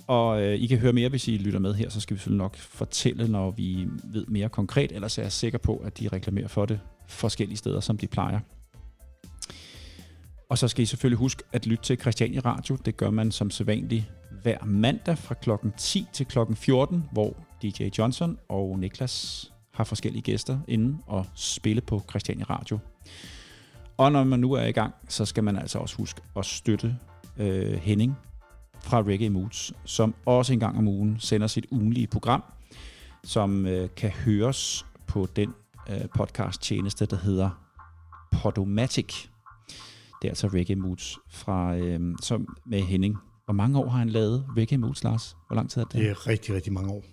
Og øh, I kan høre mere, hvis I lytter med her, så skal vi selvfølgelig nok fortælle, når vi ved mere konkret. Ellers er jeg sikker på, at de reklamerer for det forskellige steder, som de plejer. Og så skal I selvfølgelig huske at lytte til Christiania Radio. Det gør man som sædvanligt hver mandag fra klokken 10 til klokken 14, hvor DJ Johnson og Niklas har forskellige gæster inde og spille på Christiania Radio. Og når man nu er i gang, så skal man altså også huske at støtte øh, Henning fra Reggae Moods, som også en gang om ugen sender sit ugenlige program, som øh, kan høres på den øh, podcast-tjeneste, der hedder Podomatic. Det er altså Reggae Moods fra, øh, som med Henning. Hvor mange år har han lavet Reggae Moods, Lars? Hvor lang tid er det? Det er rigtig, rigtig mange år.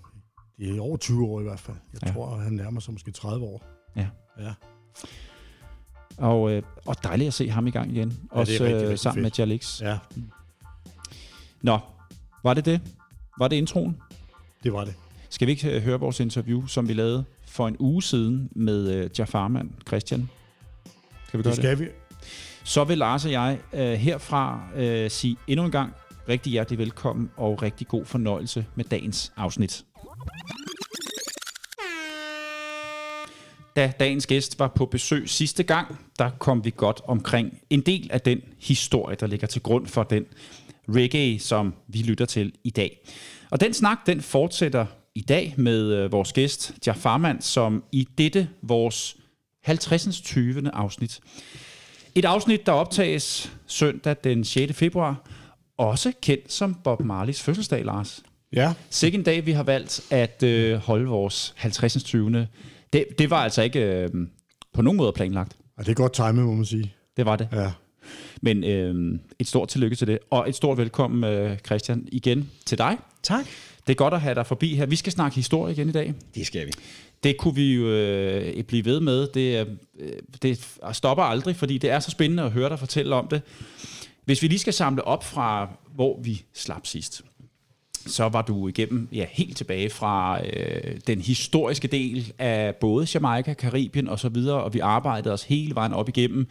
Det er over 20 år i hvert fald. Jeg Ja. tror, han nærmer sig måske 30 år. Ja. Ja. Og, øh, og dejligt at se ham i gang igen. Ja, det er Også rigtig, øh, rigtig sammen fedt. med Jalix. ja, Nå, var det det? Var det introen? det var det. Skal vi ikke øh, høre vores interview, som vi lavede for en uge siden med øh, Jafarman Christian? Skal vi gøre Det det? skal vi. Så vil Lars og jeg øh, herfra øh, sige endnu en gang rigtig hjertelig velkommen og rigtig god fornøjelse med dagens afsnit. Da dagens gæst var på besøg sidste gang, der kom vi godt omkring en del af den historie, der ligger til grund for den reggae, som vi lytter til i dag. Og den snak, den fortsætter i dag med øh, vores gæst, Jafarman, som i dette vores 50. 20. afsnit et afsnit, der optages søndag den 6. februar, også kendt som Bob Marleys fødselsdag, Lars. Ja, Sikke en dag, vi har valgt at øh, holde vores 50. 20. Det, det var altså ikke øh, på nogen måde planlagt. og det er godt timet, må man sige. Det var det. Ja. Men øh, et stort tillykke til det. Og et stort velkommen, øh, Christian, igen til dig. Tak. Det er godt at have dig forbi her. Vi skal snakke historie igen i dag. Det skal vi. Det kunne vi jo øh, blive ved med. Det, øh, det stopper aldrig, fordi det er så spændende at høre dig fortælle om det. Hvis vi lige skal samle op fra, hvor vi slap sidst, så var du igennem ja, helt tilbage fra øh, den historiske del af både Jamaica, Karibien og så videre, og vi arbejdede os hele vejen op igennem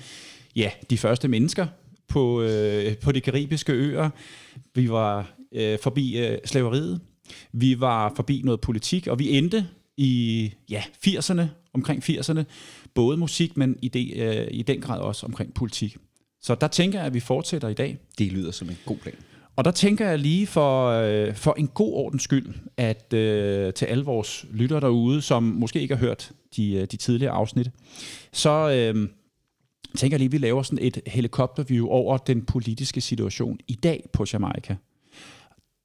ja, de første mennesker på, øh, på de karibiske øer. Vi var øh, forbi øh, slaveriet, vi var forbi noget politik, og vi endte i ja, 80'erne, omkring 80'erne, både musik, men i, det, øh, i den grad også omkring politik. Så der tænker jeg, at vi fortsætter i dag. Det lyder som en god plan. Og der tænker jeg lige for, øh, for en god ordens skyld, at øh, til alle vores lyttere derude, som måske ikke har hørt de, øh, de tidligere afsnit, så øh, tænker jeg lige, at vi laver sådan et helikopterview over den politiske situation i dag på Jamaica.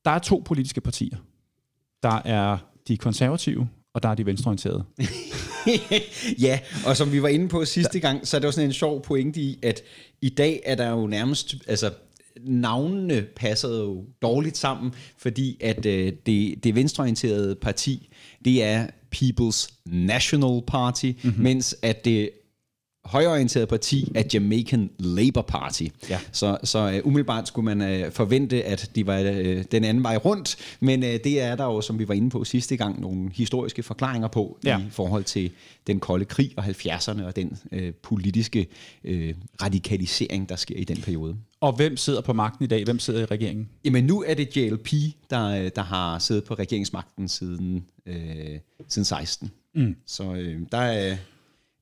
Der er to politiske partier. Der er de konservative, og der er de venstreorienterede. ja, og som vi var inde på sidste gang, så er det jo sådan en sjov pointe i, at i dag er der jo nærmest, altså navnene passer jo dårligt sammen, fordi at øh, det, det venstreorienterede parti, det er People's National Party, mm-hmm. mens at det højorienteret parti er Jamaican Labour Party. Ja. Så, så uh, umiddelbart skulle man uh, forvente, at de var uh, den anden vej rundt, men uh, det er der jo, som vi var inde på sidste gang, nogle historiske forklaringer på ja. i forhold til den kolde krig og 70'erne og den uh, politiske uh, radikalisering, der sker i den periode. Og hvem sidder på magten i dag? Hvem sidder i regeringen? Jamen nu er det JLP, der, der har siddet på regeringsmagten siden, uh, siden 16. Mm. Så uh, der er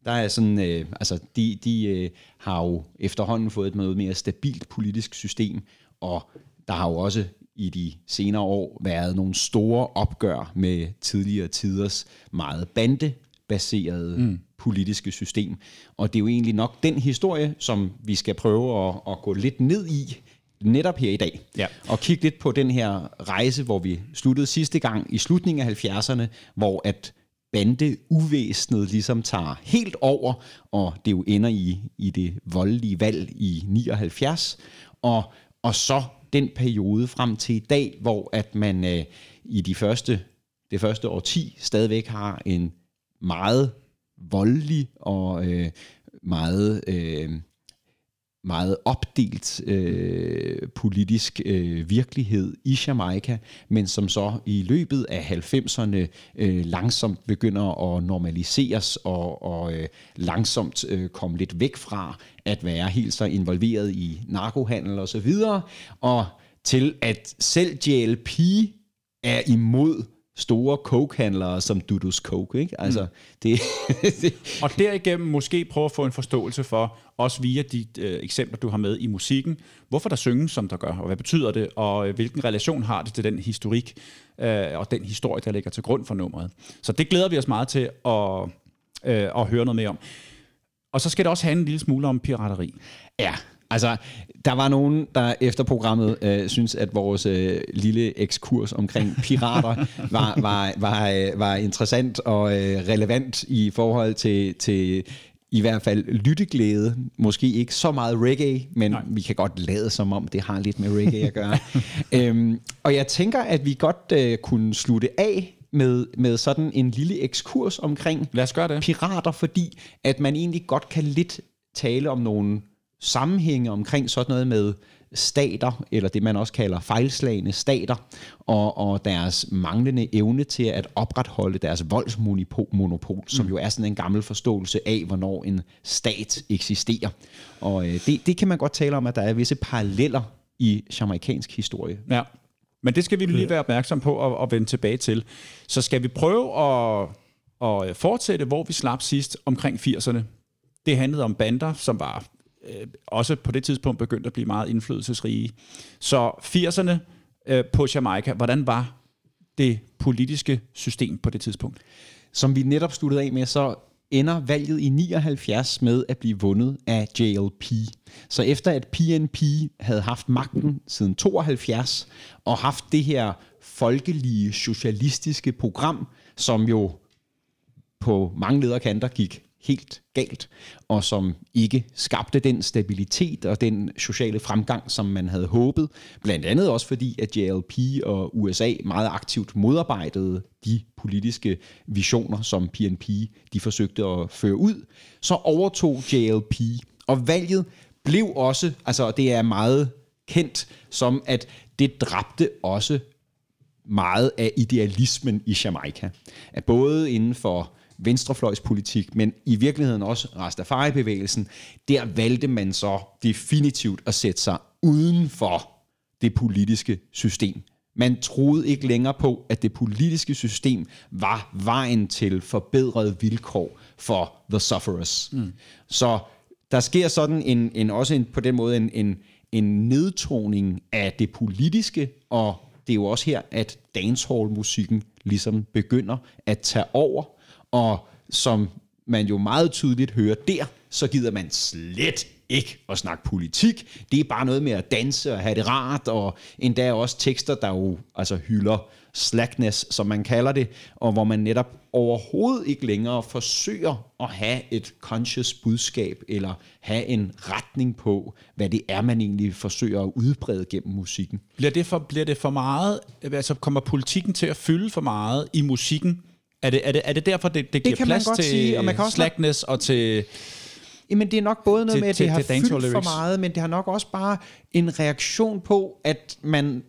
der er sådan, øh, altså de, de øh, har jo efterhånden fået et noget mere stabilt politisk system, og der har jo også i de senere år været nogle store opgør med tidligere tiders meget bandebaserede mm. politiske system. Og det er jo egentlig nok den historie, som vi skal prøve at, at gå lidt ned i, netop her i dag. Ja. Og kigge lidt på den her rejse, hvor vi sluttede sidste gang i slutningen af 70'erne, hvor at bandeuvæsenet ligesom tager helt over, og det jo ender i, i det voldelige valg i 79, og, og så den periode frem til i dag, hvor at man øh, i de første, det første årti stadigvæk har en meget voldelig og øh, meget øh, meget opdelt øh, politisk øh, virkelighed i Jamaica, men som så i løbet af 90'erne øh, langsomt begynder at normaliseres og, og øh, langsomt øh, komme lidt væk fra at være helt så involveret i narkohandel og så videre, og til at selv JLP er imod store coke-handlere som Dudus Coke. Ikke? Altså, mm. det, det. Og derigennem måske prøve at få en forståelse for, også via de øh, eksempler, du har med i musikken, hvorfor der synges, som der gør, og hvad betyder det, og øh, hvilken relation har det til den historik øh, og den historie, der ligger til grund for nummeret. Så det glæder vi os meget til at, øh, at høre noget mere om. Og så skal det også handle en lille smule om pirateri. Ja, Altså, der var nogen, der efter programmet øh, synes, at vores øh, lille ekskurs omkring pirater var, var, var, øh, var interessant og øh, relevant i forhold til, til i hvert fald lytteglæde. Måske ikke så meget reggae, men Nej. vi kan godt lade som om, det har lidt med reggae at gøre. øhm, og jeg tænker, at vi godt øh, kunne slutte af med, med sådan en lille ekskurs omkring Lad os gøre det. pirater, fordi at man egentlig godt kan lidt tale om nogle sammenhænge omkring sådan noget med stater, eller det man også kalder fejlslagende stater, og, og deres manglende evne til at opretholde deres voldsmonopol, mm. som jo er sådan en gammel forståelse af, hvornår en stat eksisterer. Og øh, det, det kan man godt tale om, at der er visse paralleller i jamaikansk historie. Ja, men det skal vi lige være opmærksom på og, og vende tilbage til. Så skal vi prøve at, at fortsætte, hvor vi slap sidst omkring 80'erne. Det handlede om bander, som var øh, også på det tidspunkt begyndte at blive meget indflydelsesrige. Så 80'erne øh, på Jamaica, hvordan var det politiske system på det tidspunkt? Som vi netop sluttede af med, så ender valget i 79 med at blive vundet af JLP. Så efter at PNP havde haft magten siden 72 og haft det her folkelige socialistiske program, som jo på mange lederkanter gik helt galt, og som ikke skabte den stabilitet og den sociale fremgang, som man havde håbet. Blandt andet også fordi, at JLP og USA meget aktivt modarbejdede de politiske visioner, som PNP de forsøgte at føre ud. Så overtog JLP, og valget blev også, altså det er meget kendt som, at det dræbte også meget af idealismen i Jamaica. At både inden for venstrefløjspolitik, men i virkeligheden også Rastafari-bevægelsen, der valgte man så definitivt at sætte sig uden for det politiske system. Man troede ikke længere på, at det politiske system var vejen til forbedrede vilkår for the sufferers. Mm. Så der sker sådan en, en også en, på den måde en, en, en nedtoning af det politiske, og det er jo også her, at dancehall-musikken ligesom begynder at tage over, og som man jo meget tydeligt hører der, så gider man slet ikke at snakke politik. Det er bare noget med at danse og have det rart, og endda også tekster, der jo altså hylder slackness, som man kalder det, og hvor man netop overhovedet ikke længere forsøger at have et conscious budskab, eller have en retning på, hvad det er, man egentlig forsøger at udbrede gennem musikken. Bliver det for, bliver det for meget, altså kommer politikken til at fylde for meget i musikken? Er det, er det, er det derfor, det, det giver kan man plads godt til sige, og man kan også slackness og til... Jamen det er nok både noget Til- med, at til- det har til fyldt for meget, men det har nok også bare en reaktion på, at man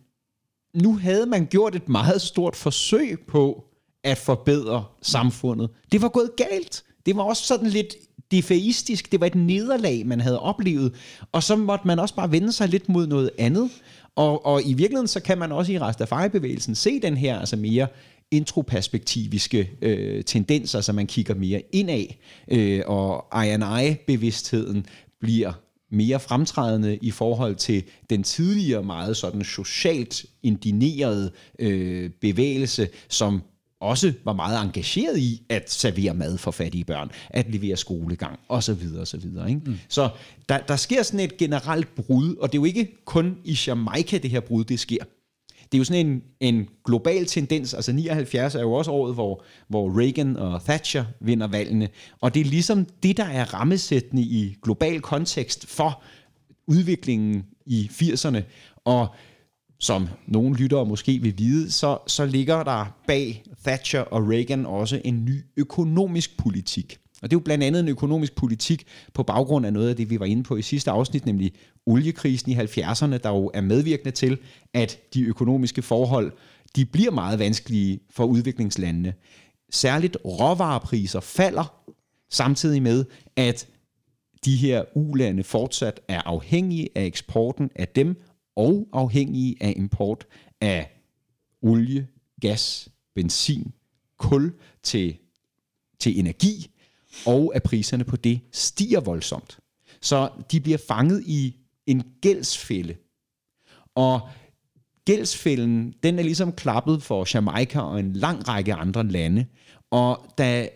nu havde man gjort et meget stort forsøg på at forbedre samfundet. Det var gået galt. Det var også sådan lidt defeistisk. Det var et nederlag, man havde oplevet. Og så måtte man også bare vende sig lidt mod noget andet. Og, og i virkeligheden, så kan man også i Rastafari-bevægelsen se den her altså mere introperspektiviske øh, tendenser, så man kigger mere indad, øh, og I&I-bevidstheden bliver mere fremtrædende i forhold til den tidligere meget sådan socialt indinerede øh, bevægelse, som også var meget engageret i at servere mad for fattige børn, at levere skolegang osv. osv. Ikke? Mm. Så der, der sker sådan et generelt brud, og det er jo ikke kun i Jamaica, det her brud, det sker. Det er jo sådan en, en global tendens, altså 79 er jo også året, hvor, hvor Reagan og Thatcher vinder valgene, og det er ligesom det, der er rammesættende i global kontekst for udviklingen i 80'erne, og som nogle lyttere måske vil vide, så, så ligger der bag Thatcher og Reagan også en ny økonomisk politik. Og det er jo blandt andet en økonomisk politik på baggrund af noget af det, vi var inde på i sidste afsnit, nemlig oliekrisen i 70'erne, der jo er medvirkende til, at de økonomiske forhold, de bliver meget vanskelige for udviklingslandene. Særligt råvarepriser falder, samtidig med, at de her ulande fortsat er afhængige af eksporten af dem, og afhængige af import af olie, gas, benzin, kul til, til energi, og at priserne på det stiger voldsomt. Så de bliver fanget i en gældsfælde. Og gældsfælden, den er ligesom klappet for Jamaica og en lang række andre lande. Og da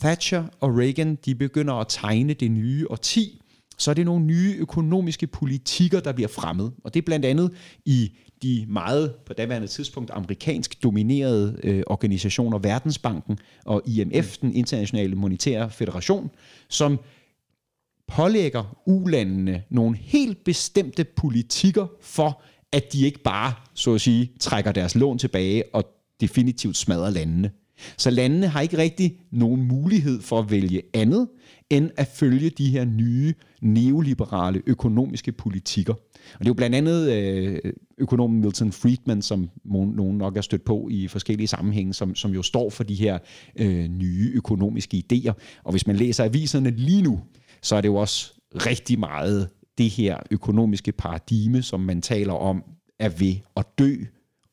Thatcher og Reagan de begynder at tegne det nye årti, så er det nogle nye økonomiske politikker, der bliver fremmet. Og det er blandt andet i de meget, på daværende tidspunkt, amerikansk dominerede øh, organisationer, Verdensbanken og IMF, den internationale monetære federation, som pålægger ulandene nogle helt bestemte politikker for, at de ikke bare, så at sige, trækker deres lån tilbage og definitivt smadrer landene. Så landene har ikke rigtig nogen mulighed for at vælge andet, end at følge de her nye neoliberale økonomiske politikker. Og det er jo blandt andet øh, økonomen Milton Friedman, som nogen nok er stødt på i forskellige sammenhænge, som, som jo står for de her øh, nye økonomiske idéer. Og hvis man læser aviserne lige nu, så er det jo også rigtig meget det her økonomiske paradigme, som man taler om, er ved at dø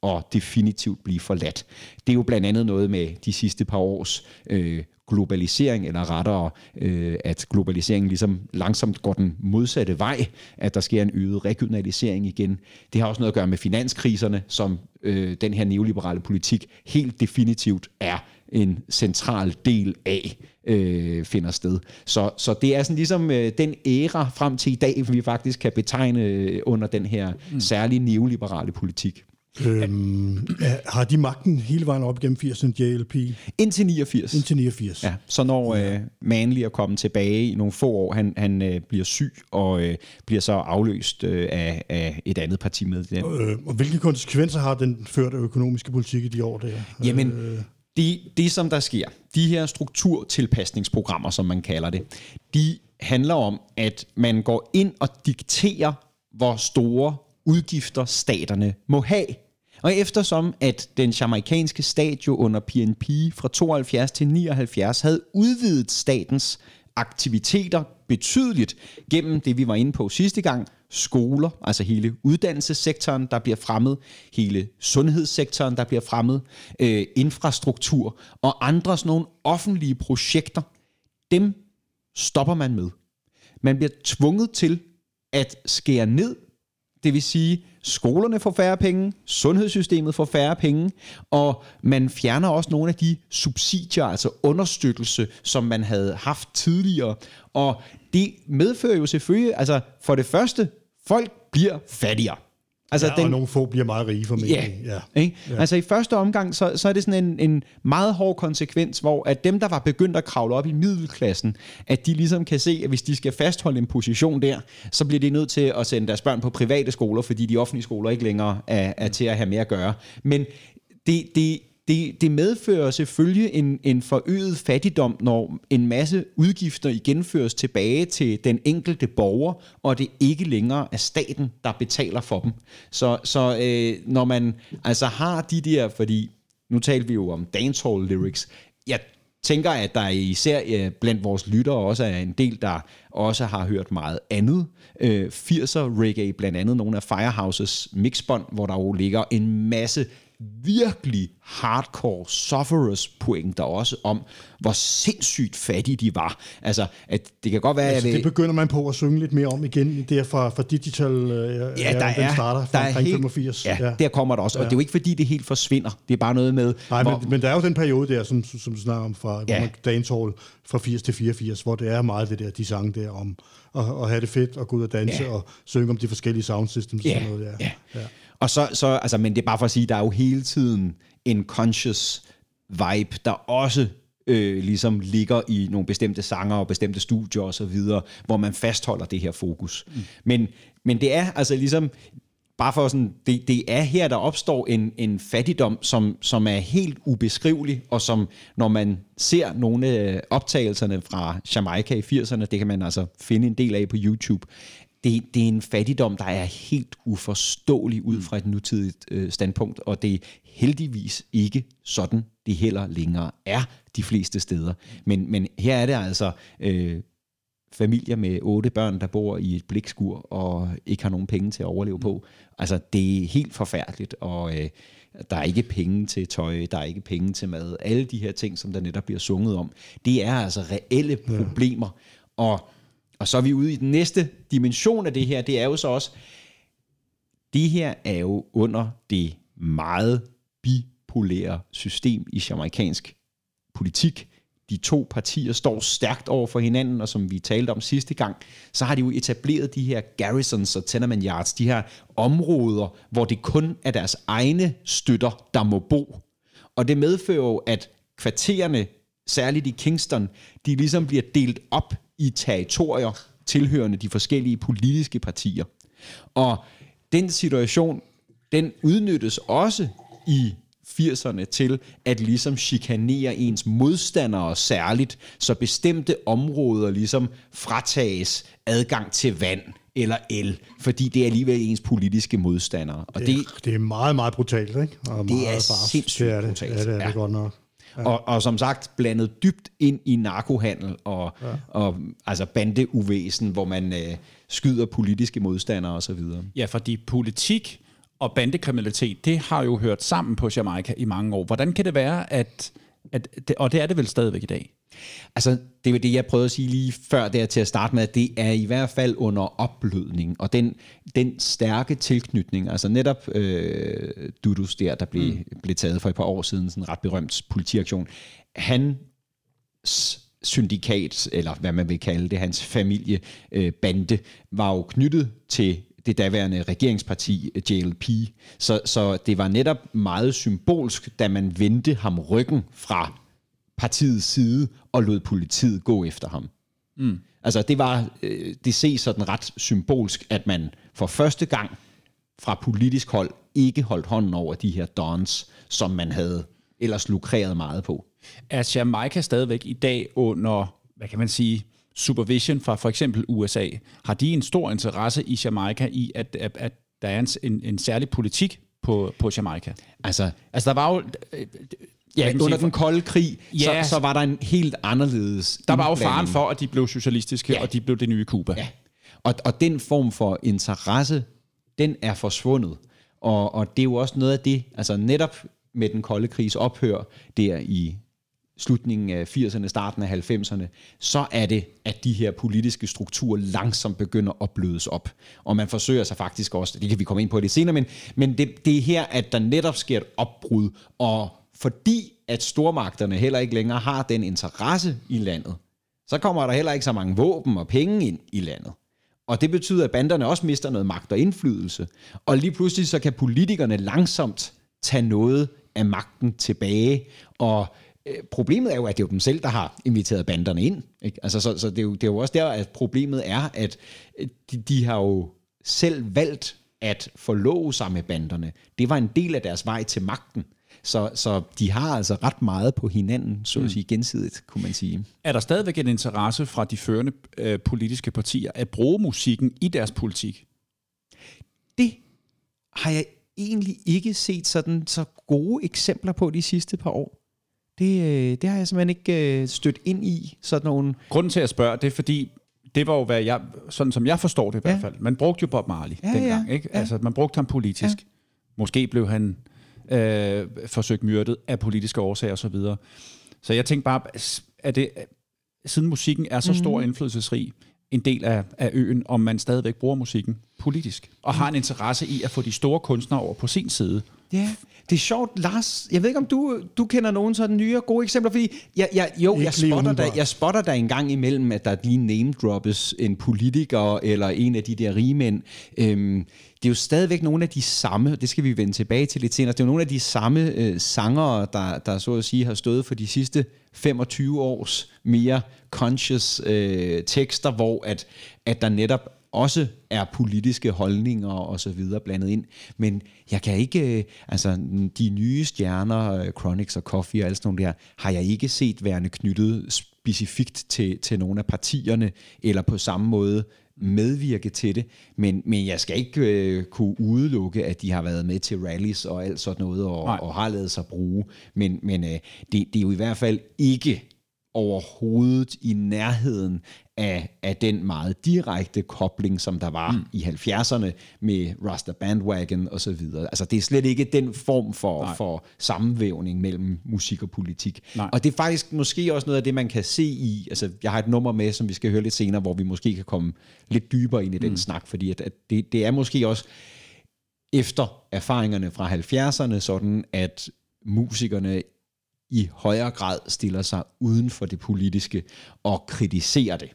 og definitivt blive forladt. Det er jo blandt andet noget med de sidste par års øh, globalisering, eller rettere, øh, at globaliseringen ligesom langsomt går den modsatte vej, at der sker en øget regionalisering igen. Det har også noget at gøre med finanskriserne, som øh, den her neoliberale politik helt definitivt er en central del af øh, finder sted. Så, så det er sådan ligesom øh, den æra frem til i dag, vi faktisk kan betegne øh, under den her mm. særlige neoliberale politik. Øhm, er, har de magten hele vejen op gennem 80'erne, JLP, Indtil 89. indtil 89? Ja, så når øh, Manley er kommet tilbage i nogle få år, han, han øh, bliver syg og øh, bliver så afløst øh, af, af et andet partimedlem. Øh, og hvilke konsekvenser har den førte økonomiske politik i de år der? Jamen, Øh, det, det som der sker, de her strukturtilpasningsprogrammer, som man kalder det, de handler om, at man går ind og dikterer, hvor store udgifter staterne må have. Og eftersom at den jamaikanske stat jo under PNP fra 72 til 79 havde udvidet statens aktiviteter betydeligt gennem det, vi var inde på sidste gang, skoler, altså hele uddannelsessektoren, der bliver fremmet, hele sundhedssektoren, der bliver fremmet, øh, infrastruktur og andre sådan nogle offentlige projekter, dem stopper man med. Man bliver tvunget til at skære ned det vil sige, skolerne får færre penge, sundhedssystemet får færre penge, og man fjerner også nogle af de subsidier, altså understøttelse, som man havde haft tidligere. Og det medfører jo selvfølgelig, altså for det første, folk bliver fattigere. Altså, ja, den, og nogle få bliver meget rige formentlig. Ja, ja. Ikke? ja. Altså i første omgang, så, så er det sådan en, en meget hård konsekvens, hvor at dem, der var begyndt at kravle op i middelklassen, at de ligesom kan se, at hvis de skal fastholde en position der, så bliver de nødt til at sende deres børn på private skoler, fordi de offentlige skoler ikke længere er, er til at have mere at gøre. Men det, det, det, det medfører selvfølgelig en, en forøget fattigdom, når en masse udgifter igen føres tilbage til den enkelte borger, og det ikke længere er staten, der betaler for dem. Så, så øh, når man altså har de der, fordi nu talte vi jo om dancehall lyrics, jeg tænker, at der især øh, blandt vores lyttere også er en del, der også har hørt meget andet. Øh, 80'er reggae, blandt andet nogle af Firehouses mixbånd, hvor der jo ligger en masse virkelig hardcore sufferers pointer også om, hvor sindssygt fattige de var. Altså, at det kan godt være... Altså, at det begynder man på at synge lidt mere om igen, der fra, fra Digital, øh, ja, der er, den starter fra der er helt, 85. Ja, ja, der kommer der også, og det er jo ikke fordi, det helt forsvinder. Det er bare noget med... Nej, hvor, men, men der er jo den periode der, som, som du snakker om, fra ja. dancehall fra 80 til 84, hvor det er meget det der, de sange der om at, at have det fedt og gå ud og danse ja. og synge om de forskellige sound systems ja. og sådan noget. Ja. Ja. ja. Og så, så, altså, men det er bare for at sige, der er jo hele tiden en conscious vibe, der også øh, ligesom ligger i nogle bestemte sanger og bestemte studier og så videre, hvor man fastholder det her fokus. Mm. Men, men det er altså ligesom, bare for sådan, det, det er her, der opstår en, en fattigdom, som, som er helt ubeskrivelig, og som, når man ser nogle af optagelserne fra Jamaica i 80'erne, det kan man altså finde en del af på YouTube, det, det er en fattigdom, der er helt uforståelig ud fra et nutidigt øh, standpunkt, og det er heldigvis ikke sådan, det heller længere er de fleste steder. Men, men her er det altså øh, familier med otte børn, der bor i et blikskur og ikke har nogen penge til at overleve på. Altså, det er helt forfærdeligt, og øh, der er ikke penge til tøj, der er ikke penge til mad. Alle de her ting, som der netop bliver sunget om, det er altså reelle problemer. Og og så er vi ude i den næste dimension af det her, det er jo så også, det her er jo under det meget bipolære system i jamaikansk politik. De to partier står stærkt over for hinanden, og som vi talte om sidste gang, så har de jo etableret de her garrisons og tenement yards, de her områder, hvor det kun er deres egne støtter, der må bo. Og det medfører jo, at kvartererne, særligt i Kingston, de ligesom bliver delt op i territorier tilhørende de forskellige politiske partier. Og den situation, den udnyttes også i 80'erne til at ligesom chikanere ens modstandere særligt, så bestemte områder ligesom fratages adgang til vand eller el, fordi det er alligevel ens politiske modstandere. Og det, det, det er meget, meget brutalt, ikke? Og det er sindssygt det er det. brutalt. Ja, det er det ja. godt nok. Ja. Og, og som sagt blandet dybt ind i narkohandel og, ja. og altså bandeuvæsen, hvor man øh, skyder politiske modstandere osv. Ja, fordi politik og bandekriminalitet, det har jo hørt sammen på Jamaica i mange år. Hvordan kan det være, at, at det, og det er det vel stadigvæk i dag? Altså, det var det, jeg prøvede at sige lige før der til at starte med, at det er i hvert fald under opblødning, og den, den stærke tilknytning, altså netop øh, Dudus der, der blev, mm. blev taget for et par år siden, sådan en ret berømt politiaktion, han syndikat, eller hvad man vil kalde det, hans familiebande, øh, var jo knyttet til det daværende regeringsparti JLP. Så, så det var netop meget symbolsk, da man vendte ham ryggen fra partiets side og lod politiet gå efter ham. Mm. Altså det var, øh, det ses sådan ret symbolsk, at man for første gang fra politisk hold ikke holdt hånden over de her dons, som man havde ellers lukreret meget på. Er Jamaica stadigvæk i dag under, hvad kan man sige, supervision fra for eksempel USA? Har de en stor interesse i Jamaica i, at, at, at der er en, en, en særlig politik på, på Jamaica? Altså, altså der var jo Ja, under sige, den kolde krig, ja, så, så var der en helt anderledes Der var jo faren for, at de blev socialistiske, ja. og de blev det nye Kuba. Ja. Og, og den form for interesse, den er forsvundet. Og, og det er jo også noget af det, altså netop med den kolde krigs ophør der i slutningen af 80'erne, starten af 90'erne, så er det, at de her politiske strukturer langsomt begynder at blødes op. Og man forsøger sig faktisk også, det kan vi komme ind på lidt senere, men, men det, det er her, at der netop sker et opbrud, og fordi at stormagterne heller ikke længere har den interesse i landet, så kommer der heller ikke så mange våben og penge ind i landet. Og det betyder, at banderne også mister noget magt og indflydelse. Og lige pludselig så kan politikerne langsomt tage noget af magten tilbage. Og øh, problemet er jo, at det er jo dem selv, der har inviteret banderne ind. Ikke? Altså, så så det, er jo, det er jo også der, at problemet er, at øh, de, de har jo selv valgt at forlove sig med banderne. Det var en del af deres vej til magten. Så, så de har altså ret meget på hinanden, så at sige gensidigt, kunne man sige. Er der stadigvæk en interesse fra de førende øh, politiske partier at bruge musikken i deres politik? Det har jeg egentlig ikke set sådan så gode eksempler på de sidste par år. Det, øh, det har jeg simpelthen ikke øh, stødt ind i, sådan nogle... Grunden til at spørge, det er fordi, det var jo, hvad jeg, sådan som jeg forstår det i hvert Ja. fald. Man brugte jo Bob Marley ja, dengang, ja, ikke? ja. Altså, man brugte ham politisk. Ja. Måske blev han øh, forsøgt myrdet af politiske årsager osv. Så, så jeg tænkte bare, er det, siden musikken er så stor og indflydelsesrig, en del af, af øen, om man stadigvæk bruger musikken politisk, og har en interesse i at få de store kunstnere over på sin side. Ja, det er sjovt, Lars. Jeg ved ikke, om du, du kender nogen sådan nye gode eksempler, fordi jeg, jeg, jo, Ikke jeg spotter, der, umiddelbart. jeg spotter der en gang imellem, at der lige name droppes en politiker eller en af de der rige mænd. Øhm, det er jo stadigvæk nogle af de samme, det skal vi vende tilbage til lidt senere, det er jo nogle af de samme øh, sangere, der, der så at sige har stået for de sidste 25 års mere conscious øh, tekster, hvor at, at der netop også er politiske holdninger og så videre blandet ind. Men jeg kan ikke, øh, altså de nye stjerner, øh, Chronix og Coffee og alt sådan nogle der, har jeg ikke set værende knyttet specifikt til, til nogle af partierne, eller på samme måde medvirke til det, men, men jeg skal ikke øh, kunne udelukke, at de har været med til rallies og alt sådan noget, og, Nej. og har lavet sig bruge. Men, men øh, det, det er jo i hvert fald ikke overhovedet i nærheden af, af den meget direkte kobling, som der var mm. i 70'erne med Rasta Bandwagon og så videre. Altså det er slet ikke den form for, for sammenvævning mellem musik og politik. Nej. Og det er faktisk måske også noget af det, man kan se i, altså jeg har et nummer med, som vi skal høre lidt senere, hvor vi måske kan komme lidt dybere ind i den snak, fordi at, at det, det er måske også efter erfaringerne fra 70'erne sådan, at musikerne i højere grad stiller sig uden for det politiske og kritiserer det,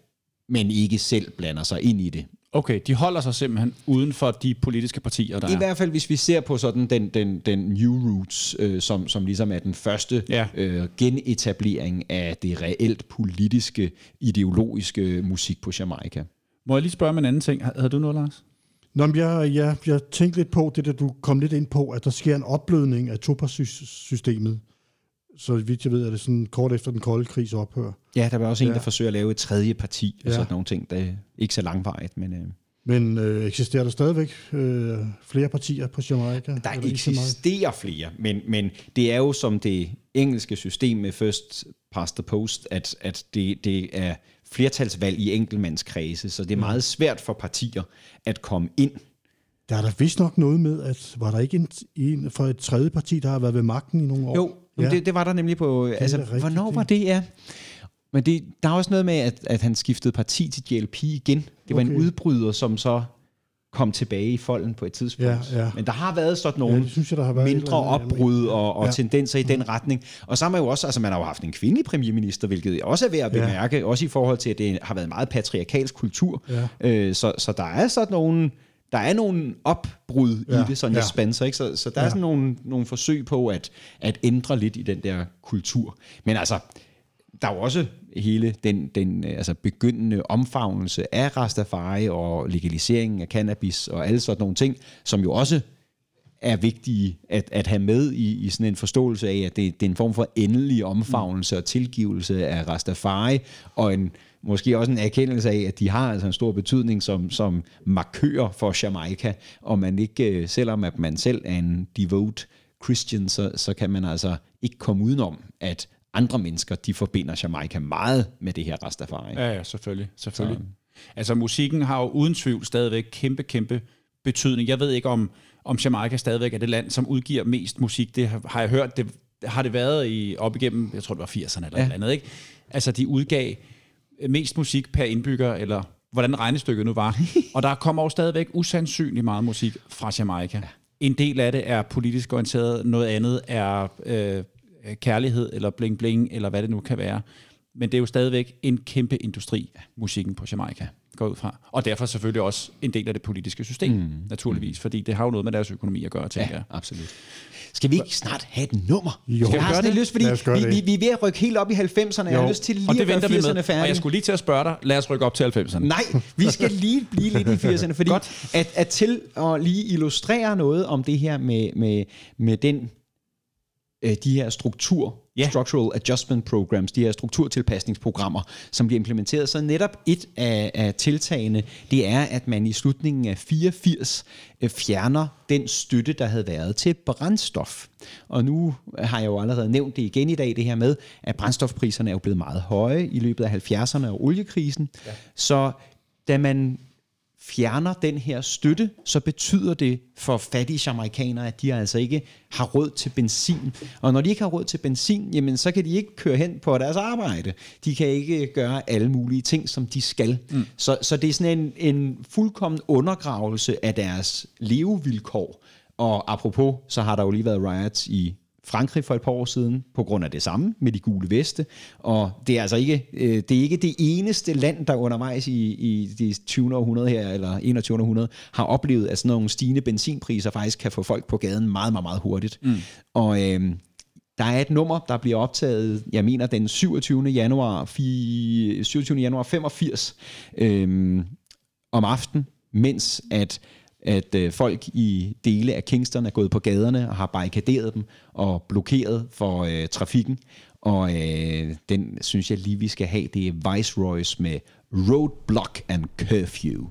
men ikke selv blander sig ind i det. Okay, de holder sig simpelthen uden for de politiske partier, der I er. hvert fald, hvis vi ser på sådan den, den, den New Roots, øh, som, som ligesom er den første Ja. øh, genetablering af det reelt politiske, ideologiske musik på Jamaica. Må jeg lige spørge om en anden ting? Havde du noget, Lars? Nå, men jeg, jeg, jeg tænkte lidt på det, der du kom lidt ind på, at der sker en opblødning af topartssystemet. Så vidt jeg ved, er det sådan kort efter den kolde krigs ophør. Ja, der var også en, Ja. der forsøger at lave et tredje parti og Ja. sådan nogle ting. Det er ikke så langvarigt, men... Øh, Men øh, eksisterer der stadigvæk øh, flere partier på Jamaica? Der eksisterer flere, men, men det er jo som det engelske system med first past the post, at, at det, det er flertalsvalg i enkeltmandskredse, så det er meget svært for partier at komme ind. Der er der vist nok noget med, at var der ikke en, en fra et tredje parti, der har været ved magten i nogle år? Jo, ja. det, det var der nemlig på... Altså, da rigtigt, hvornår det. var det, ja? Men det, der er også noget med, at, at han skiftede parti til JLP igen. Det var okay. en udbryder, som så kom tilbage i folden på et tidspunkt. Ja, ja. Men der har været sådan Ja, nogle det synes jeg, der har været et mindre opbrud og, og ja. Ja. tendenser i den retning. Og så har man jo også, altså man har jo haft en kvindelig premierminister, hvilket også er værd at Ja. bemærke, også i forhold til, at det har været en meget patriarkalsk kultur. Ja. Øh, så, så der er sådan nogle, der er nogle opbrud ja. i det, sådan ja. spanser, ikke? Så, så der ja. er sådan nogle, nogle forsøg på at, at ændre lidt i den der kultur. Men altså, der er jo også hele den, den øh, altså begyndende omfavnelse af Rastafari og legaliseringen af cannabis og alle sådan nogle ting, som jo også er vigtige at, at have med i, i sådan en forståelse af, at det, det er en form for endelig omfavnelse og tilgivelse af Rastafari, og en, måske også en erkendelse af, at de har altså en stor betydning som, som markører for Jamaica, og man ikke, øh, selvom at man selv er en devout Christian, så, så kan man altså ikke komme udenom, at andre mennesker, de forbinder Jamaica meget med det her Rastafari. Ja, ja, selvfølgelig. selvfølgelig. Altså musikken har jo uden tvivl stadigvæk kæmpe, kæmpe betydning. Jeg ved ikke, om, om Jamaica stadigvæk er det land, som udgiver mest musik. Det har- jeg hørt. Det har det været i, op igennem, jeg tror det var 80'erne eller ja. eller andet, ikke? Altså, de udgav mest musik per indbygger, eller hvordan regnestykket nu var. og der kommer jo stadigvæk usandsynligt meget musik fra Jamaica. Ja. En del af det er politisk orienteret, noget andet er øh, kærlighed, eller bling bling, eller hvad det nu kan være. Men det er jo stadigvæk en kæmpe industri, musikken på Jamaica går ud fra. Og derfor selvfølgelig også en del af det politiske system, mm. naturligvis, fordi det har jo noget med deres økonomi at gøre, tænker ja, jeg. absolut. Skal vi ikke snart have et nummer? Jo. Skal vi gøre det? Lyst, fordi vi, vi, vi er ved at rykke helt op i 90'erne. Jeg har lyst til lige og det at gøre venter vi 80'erne med. færdige. Og jeg skulle lige til at spørge dig, lad os rykke op til 90'erne. Nej, vi skal lige blive lidt i 80'erne, fordi Godt. at, at til at lige illustrere noget om det her med, med, med den øh, de her struktur, Ja. structural adjustment programs, de her strukturtilpasningsprogrammer, som bliver implementeret. Så netop et af, af tiltagene, det er, at man i slutningen af 84 øh, fjerner den støtte, der havde været til brændstof. Og nu har jeg jo allerede nævnt det igen i dag, det her med, at brændstofpriserne er jo blevet meget høje i løbet af 70'erne og oliekrisen. Ja. Så da man fjerner den her støtte, så betyder det for fattige jamaikanere, at de altså ikke har råd til benzin. Og når de ikke har råd til benzin, jamen så kan de ikke køre hen på deres arbejde. De kan ikke gøre alle mulige ting, som de skal. Mm. Så, så det er sådan en, en fuldkommen undergravelse af deres levevilkår. Og apropos, så har der jo lige været riots i Frankrig for et par år siden, på grund af det samme med de gule veste. Og det er altså ikke, øh, det, er ikke det eneste land, der undervejs i, i det 20. århundrede her, eller 21. århundrede, har oplevet, at sådan nogle stigende benzinpriser faktisk kan få folk på gaden meget, meget, meget hurtigt. Mm. Og øh, der er et nummer, der bliver optaget, jeg mener den 27. januar, 27. januar 85, øh, om aften, mens at at øh, folk i dele af Kingston er gået på gaderne og har barrikaderet dem og blokeret for øh, trafikken. Og øh, den synes jeg lige, vi skal have. Det er Viceroys med Roadblock and Curfew.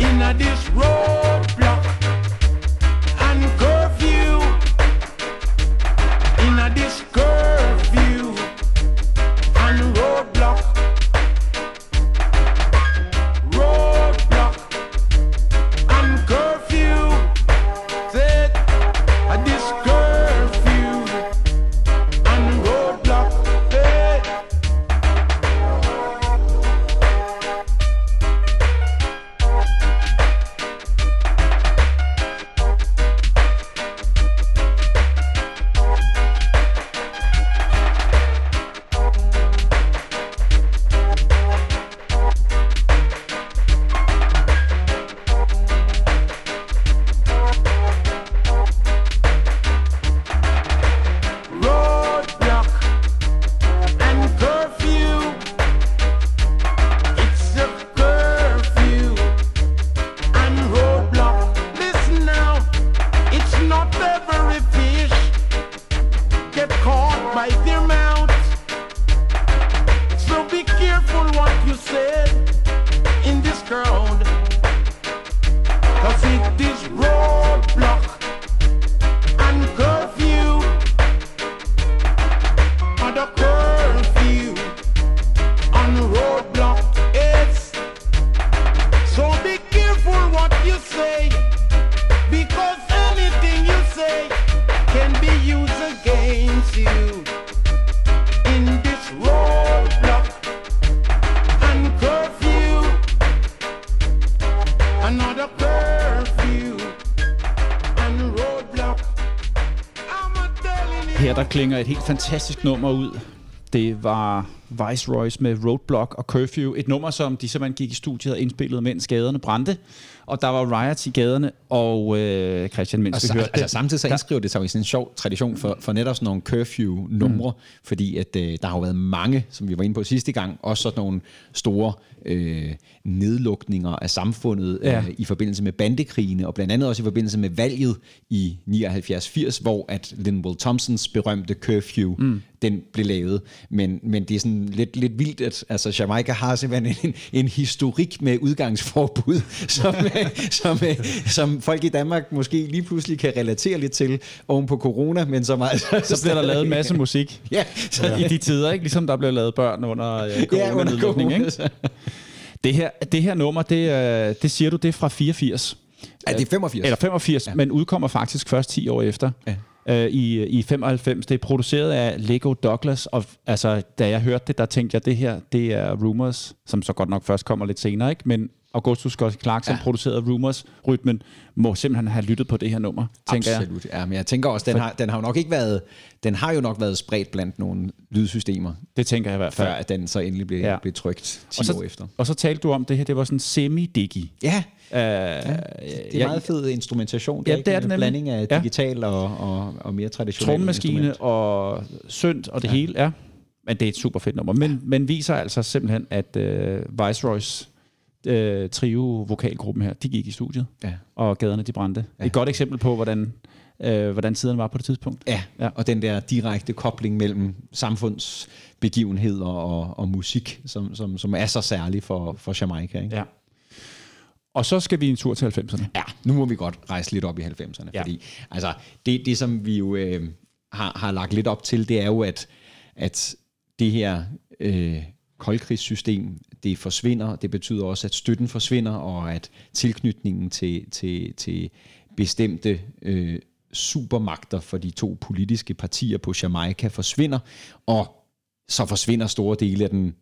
in this road. Klinger et helt fantastisk nummer ud. Det var Viceroys med Roadblock og Curfew. Et nummer, som de simpelthen gik i studiet og indspillede, mens gaderne brændte. Og der var riots i gaderne, og øh, Christian, mens Og vi så, hørte altså, samtidig så indskriver det sig i sådan en sjov tradition for, for netop sådan nogle curfew-numre, mm. fordi at, øh, der har jo været mange, som vi var inde på sidste gang, også sådan nogle store øh, nedlukninger af samfundet Ja. ja. øh, i forbindelse med bandekrigene, og blandt andet også i forbindelse med valget i 79-80, hvor at Linwell Thompsons berømte curfew, mm. Den blev lavet. Men, men det er sådan lidt, lidt vildt, at altså, Jamaica har simpelthen en, en historik med udgangsforbud, som, som, som folk i Danmark måske lige pludselig kan relatere lidt til oven på corona, men som altså... så bliver der lavet en masse musik Ja, så, i de tider, ikke? ligesom der blev lavet børn under øh, ja, coronanedlukning. corona. ikke? Det her, det her nummer, det, øh, det siger du, det er fra 84. Ja, det er 85. Eller 85, ja. men udkommer faktisk først 10 år efter. Ja. Øh, i, I 95. Det er produceret af Lego Douglas, og altså, da jeg hørte det, der tænkte jeg, det her, det er Rumors, som så godt nok først kommer lidt senere, ikke? Men Augustus Scott Clark, som ja. Ja. producerede Rumors-rytmen, må simpelthen have lyttet på det her nummer, tænker jeg. Absolut. Ja, men jeg tænker også, den har, den har jo nok ikke været, den har jo nok været spredt blandt nogle lydsystemer, Det tænker jeg i hvert fald. før at den så endelig blev, Ja. ja. blev trykt 10 og, så, år efter. og så talte du om det her, det var sådan semi-digi. Ja, Uh, ja, det er meget fed instrumentation. Ja, ikke? det er det en nemlig. blanding af Ja. digital og, og, og mere traditionel trommemaskine og synt og det ja. hele, ja. Men det er et super fedt nummer. Men, ja. men viser altså simpelthen, at uh, Viceroys uh, trio vokalgruppen her, de gik i studiet, Ja. og gaderne de brændte. Ja. Et godt eksempel på, hvordan, uh, hvordan tiden var på det tidspunkt. Ja, Ja. og den der direkte kobling mellem samfundsbegivenheder og, og musik, som, som, som er så særlig for, for Jamaica. Ikke? Ja. Og så skal vi en tur til 90'erne. Ja, nu må vi godt rejse lidt op i 90'erne, Ja. ja. fordi altså, det, det, som vi jo øh, har, har lagt lidt op til, det er jo, at, at det her øh, koldkrigssystem, det forsvinder. Det betyder også, at støtten forsvinder, og at tilknytningen til, til, til bestemte øh, supermagter for de to politiske partier på Jamaica forsvinder, og så forsvinder store dele af den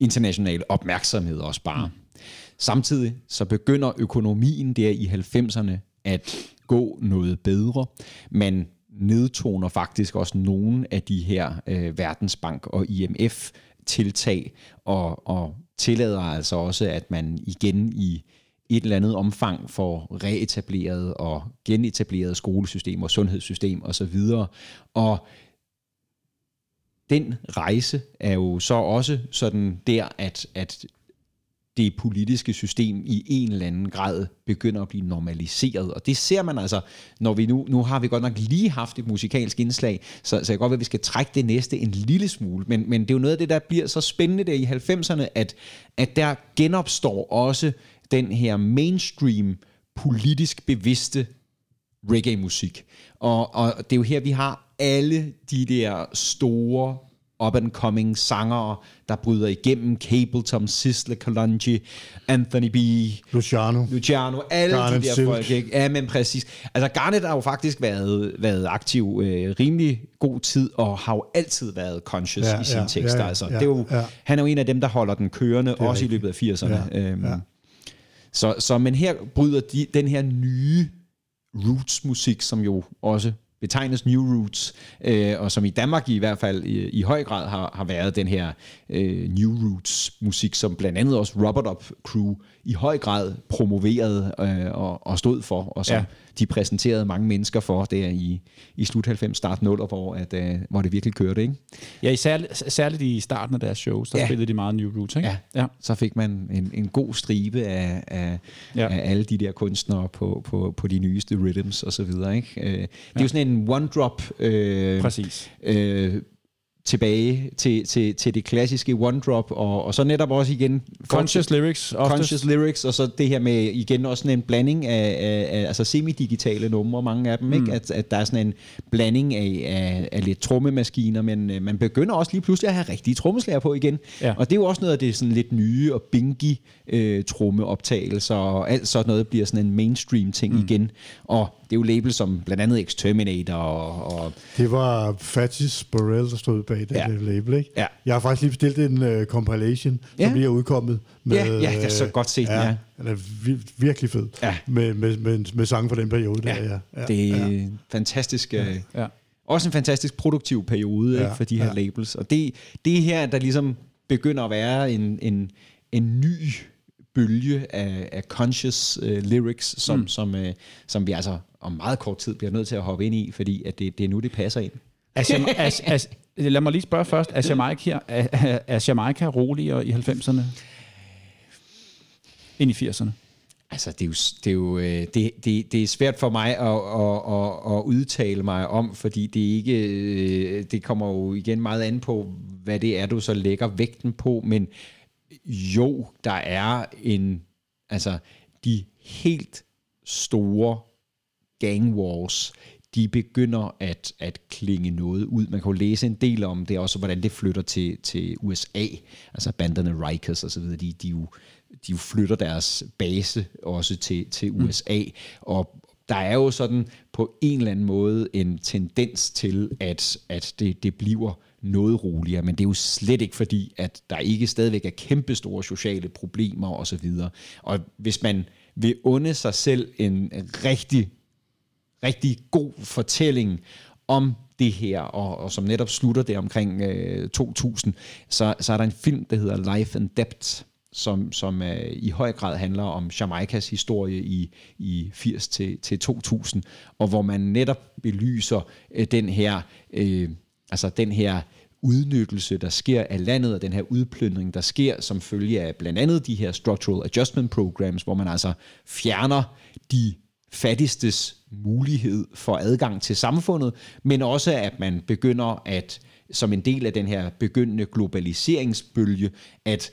internationale opmærksomhed også bare. Mm. Samtidig så begynder økonomien der i 90'erne at gå noget bedre. Man nedtoner faktisk også nogle af de her øh, Verdensbank og IMF tiltag og, og tillader altså også, at man igen i et eller andet omfang får reetableret og genetableret skolesystem og sundhedssystem osv. Og den rejse er jo så også sådan der, at, at det politiske system i en eller anden grad begynder at blive normaliseret. Og det ser man altså, når vi nu, nu har vi godt nok lige haft et musikalsk indslag, så, så jeg godt ved, at vi skal trække det næste en lille smule, men, men det er jo noget af det, der bliver så spændende der i 90'erne, at, at der genopstår også den her mainstream politisk bevidste reggae-musik. Og, og det er jo her, vi har alle de der store up-and-coming sangere, der bryder igennem. Capleton, Sizzla Kalonji, Anthony B., Luciano. Luciano, alle Garnet de der Silk. folk. Ikke? Ja, men præcis. Altså Garnet har jo faktisk været, været aktiv øh, rimelig god tid, og har jo altid været conscious Ja, i sine ja, tekster. ja, ja, altså, ja, det er jo, ja. Han er jo en af dem, der holder den kørende, også rigtigt. i løbet af 80'erne. Ja, øhm, ja. Så, så, men her bryder de, den her nye roots-musik, som jo også betegnes New Roots, øh, og som i Danmark i hvert fald i, i høj grad har, har været den her øh, New Roots-musik, som blandt andet også Robert Up Crew i høj grad promoverede øh, og, og stod for, og som Ja. ja. de præsenterede mange mennesker for der i, i slut 90, start 0, hvor, at, øh, hvor det virkelig kørte. Ikke? Ja, i særligt, i starten af deres shows, der Ja. ja. spillede de meget New Roots, ikke? Ja. ja. Så fik man en, en god stribe af, af, Ja. ja. af alle de der kunstnere på, på, på de nyeste rhythms og så videre. Ikke? Øh, det er jo sådan en one-drop øh, Præcis. øh, tilbage til, til, til det klassiske one-drop, og, og så netop også igen... Conscious lyrics oftest. Conscious lyrics, og så det her med igen også sådan en blanding af, af, af altså semi-digitale numre, mange af dem, mm. ikke? At, at der er sådan en blanding af, af, af lidt trommemaskiner, men øh, man begynder også lige pludselig at have rigtige trommeslager på igen. Ja. Og det er jo også noget af det sådan lidt nye og bingy øh, trommeoptagelser, og alt sådan noget bliver sådan en mainstream ting mm. igen. Og det er jo labels som blandt andet Exterminator og, og Det var Fatis Burrell, der stod bag det Ja. ja. label, ikke? Ja. Jeg har faktisk lige bestilt en uh, compilation, Ja. som lige er udkommet. Med, Ja, ja, det er så øh, godt set, ja. ja. Den er vir- virkelig fed. Ja. Med, med, med, med sange fra den periode der, ja. ja. det er ja. ja. fantastisk... Ja. Ja. Også en fantastisk produktiv periode ja, Ja, ikke, for de her ja. ja. labels. Og det, det er her, der ligesom begynder at være en, en, en ny bølge af, af conscious uh, lyrics, som, mm. som, uh, som vi altså om meget kort tid bliver nødt til at hoppe ind i, fordi at det, det er nu, det passer ind. Er, Jama- er, er, lad mig lige spørge først. Er Jamaica, her, er, er- er Jamaica roligere i 90'erne end i 80'erne? Altså, det er jo, det er, jo øh, det, det, det er svært for mig at, at, at, at udtale mig om, fordi det ikke, øh, det kommer jo igen meget an på, hvad det er, du så lægger vægten på, men jo, der er en, altså, de helt store gang wars, de begynder at, at klinge noget ud. Man kan jo læse en del om det, også hvordan det flytter til, til USA, altså banderne Rikers og så videre, de, de, jo, de jo flytter deres base også til, til USA, og der er jo sådan på en eller anden måde en tendens til, at, at det, det bliver noget roligere, men det er jo slet ikke fordi, at der ikke stadigvæk er kæmpestore sociale problemer og så videre. Og hvis man vil unde sig selv en rigtig rigtig god fortælling om det her, og, og som netop slutter det omkring øh, 2000, så, så er der en film, der hedder Life and Debt, som, som øh, i høj grad handler om Jamaicas historie i, i 80 til, til 2000, og hvor man netop belyser øh, den her, øh, altså den her udnyttelse, der sker af landet, og den her udplyndring, der sker som følge af blandt andet de her structural adjustment programs, hvor man altså fjerner de fattigstes mulighed for adgang til samfundet, men også at man begynder at, som en del af den her begyndende globaliseringsbølge, at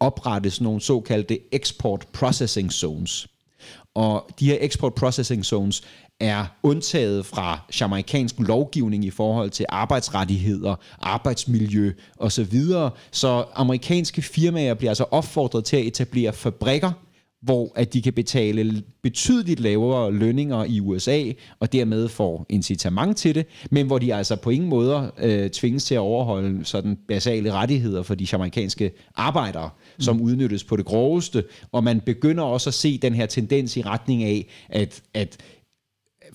oprette sådan nogle såkaldte export processing zones. Og de her export processing zones er undtaget fra jamaikansk lovgivning i forhold til arbejdsrettigheder, arbejdsmiljø osv. Så amerikanske firmaer bliver altså opfordret til at etablere fabrikker, hvor at de kan betale betydeligt lavere lønninger i USA, og dermed får incitament til det, men hvor de altså på ingen måde øh, tvinges til at overholde sådan basale rettigheder for de jamaikanske arbejdere, mm. som udnyttes på det groveste, og man begynder også at se den her tendens i retning af, at, at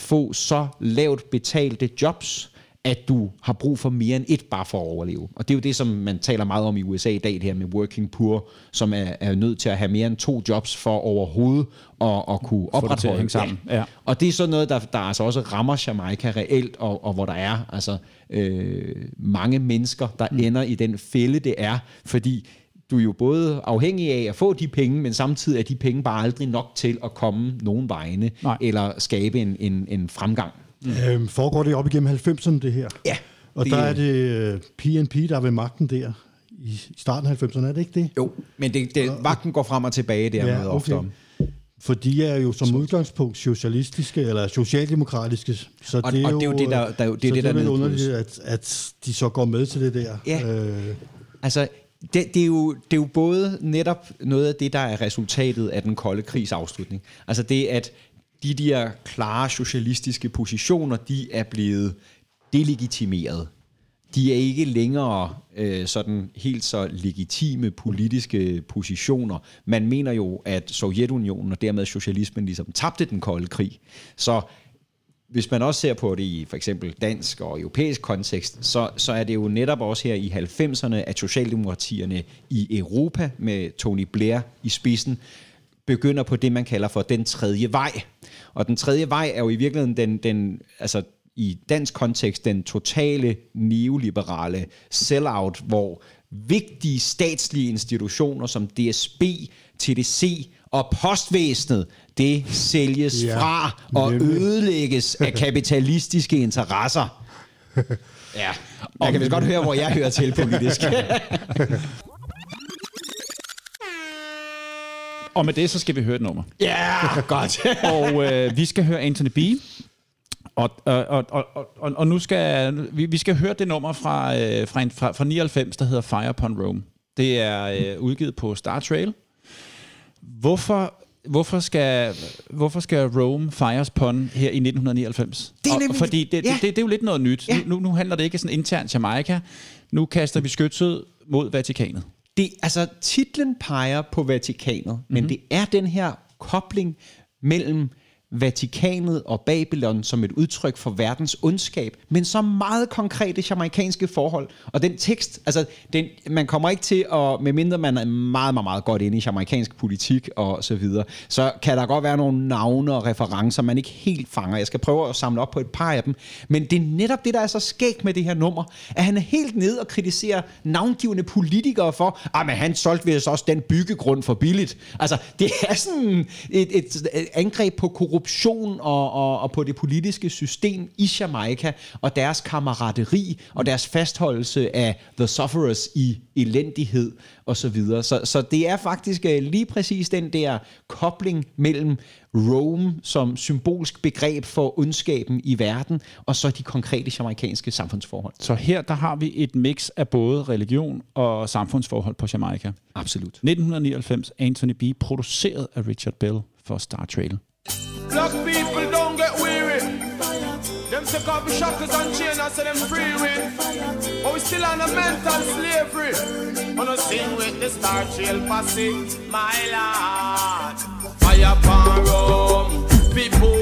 få så lavt betalte jobs, at du har brug for mere end et bare for at overleve. Og det er jo det, som man taler meget om i USA i dag, det her med working poor, som er, er nødt til at have mere end to jobs for overhovedet at, at kunne det opretholde. hænge sammen, ja. Og det er sådan noget, der, der altså også rammer Jamaica reelt, og, og hvor der er altså øh, mange mennesker, der mm. ender i den fælde, det er, fordi du er jo både afhængig af at få de penge, men samtidig er de penge bare aldrig nok til at komme nogen vegne, Nej. eller skabe en, en, en fremgang. Øhm, foregår det op igennem 90'erne, det her? Ja, Og det- der er det øh, PNP, der er ved magten der i starten af 90'erne, er det ikke det? Jo, men det, det, vagten går frem og tilbage der ja, med ofte om. For de er jo som udgangspunkt socialistiske eller socialdemokratiske. Så Og- og det er jo det, der- der er jo- det er det, der er er underligt, at, at de så går med til det der. Ja. Øh, Altså, det, det, er jo, det er jo både netop noget af det, der er resultatet af den kolde krigs afslutning. Altså det, at de der klare socialistiske positioner, de er blevet delegitimeret. De er ikke længere øh, sådan helt så legitime politiske positioner. Man mener jo, at Sovjetunionen og dermed socialismen ligesom tabte den kolde krig. Så hvis man også ser på det i for eksempel dansk og europæisk kontekst, så, så er det jo netop også her i 90'erne, at socialdemokratierne i Europa med Tony Blair i spidsen begynder på det, man kalder for den tredje vej. Og den tredje vej er jo i virkeligheden den, den altså i dansk kontekst, den totale neoliberale sellout, hvor vigtige statslige institutioner som DSB, TDC og postvæsenet, det sælges Ja, fra og nemlig. ødelægges af kapitalistiske interesser. Ja, jeg kan vist godt høre, hvor jeg hører til politisk. Og med det, så skal vi høre et nummer. Ja, godt. og øh, vi skal høre Anthony B. Og, og, og, og, og, og nu skal vi, vi skal høre det nummer fra, øh, fra, en, fra, fra 99, der hedder Fire Upon Rome. Det er øh, udgivet på Star Trail. Hvorfor, hvorfor, skal, hvorfor skal Rome fires pon her i 1999? Det er Og- nemlig- fordi det, det, ja. det, det er jo lidt noget nyt. Ja. Nu, nu handler det ikke sådan internt Jamaica. Nu kaster vi skytset mod Vatikanet. Det, altså, titlen peger på Vatikanet, mm-hmm. men det er den her kobling mellem Vatikanet og Babylon som et udtryk for verdens ondskab, men så meget konkrete jamaikanske forhold. Og den tekst, altså, den, man kommer ikke til at, medmindre man er meget, meget, meget godt inde i jamaikansk politik og så videre, så kan der godt være nogle navne og referencer, man ikke helt fanger. Jeg skal prøve at samle op på et par af dem. Men det er netop det, der er så skægt med det her nummer, at han er helt nede og kritiserer navngivende politikere for, at men han solgte vist også den byggegrund for billigt. Altså, det er sådan et, et, et angreb på korruption og, og, og på det politiske system i Jamaica, og deres kammerateri, og deres fastholdelse af the sufferers i elendighed og så videre. Så, så det er faktisk øh, lige præcis den der kobling mellem Rome som symbolsk begreb for ondskaben i verden, og så de konkrete jamaikanske samfundsforhold. Så her der har vi et mix af både religion og samfundsforhold på Jamaica. Absolut. 1999, Anthony B. produceret af Richard Bell for Star Trail. Black people don't get weary. Them say coffee shackles and chain and say them free with. But we still on a mental slavery. Wanna sing with the star trail posse, my lord. Fire rum, people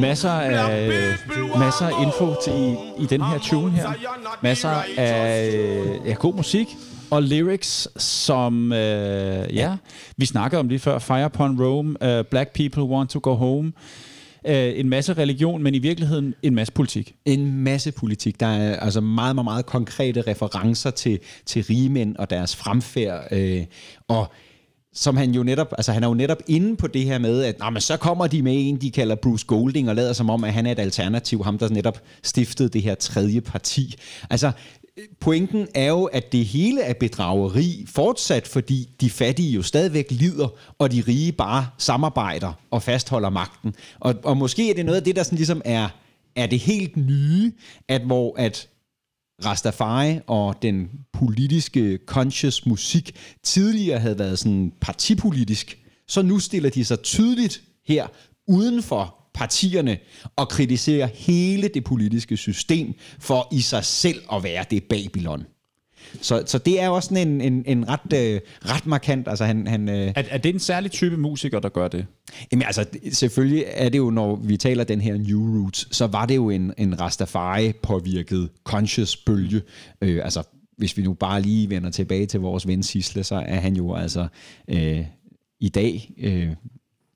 Masser af, masser af info til i, i den her tune her. Masser af ja, god musik og lyrics, som, øh, ja, vi snakkede om lige før, Fire Upon Rome, uh, Black People Want to Go Home, uh, en masse religion, men i virkeligheden en masse politik. En masse politik. Der er altså meget, meget, meget konkrete referencer til, til rigemænd og deres fremfærd. Øh, og som han jo netop, altså han er jo netop inde på det her med, at men så kommer de med en, de kalder Bruce Golding, og lader som om, at han er et alternativ, ham der netop stiftede det her tredje parti. Altså, pointen er jo, at det hele er bedrageri fortsat, fordi de fattige jo stadigvæk lider, og de rige bare samarbejder og fastholder magten. Og, og måske er det noget af det, der sådan ligesom er, er det helt nye, at hvor at Rastafari og den politiske conscious musik tidligere havde været sådan partipolitisk, så nu stiller de sig tydeligt her uden for partierne og kritiserer hele det politiske system for i sig selv at være det Babylon. Så, så det er også sådan en, en, en ret, øh, ret markant, altså han... han øh, Er, er det en særlig type musiker, der gør det? Jamen altså, selvfølgelig er det jo, når vi taler den her New Roots, så var det jo en, en Rastafari-påvirket conscious bølge. Øh, altså, hvis vi nu bare lige vender tilbage til vores ven Sisle, så er han jo altså øh, i dag, øh,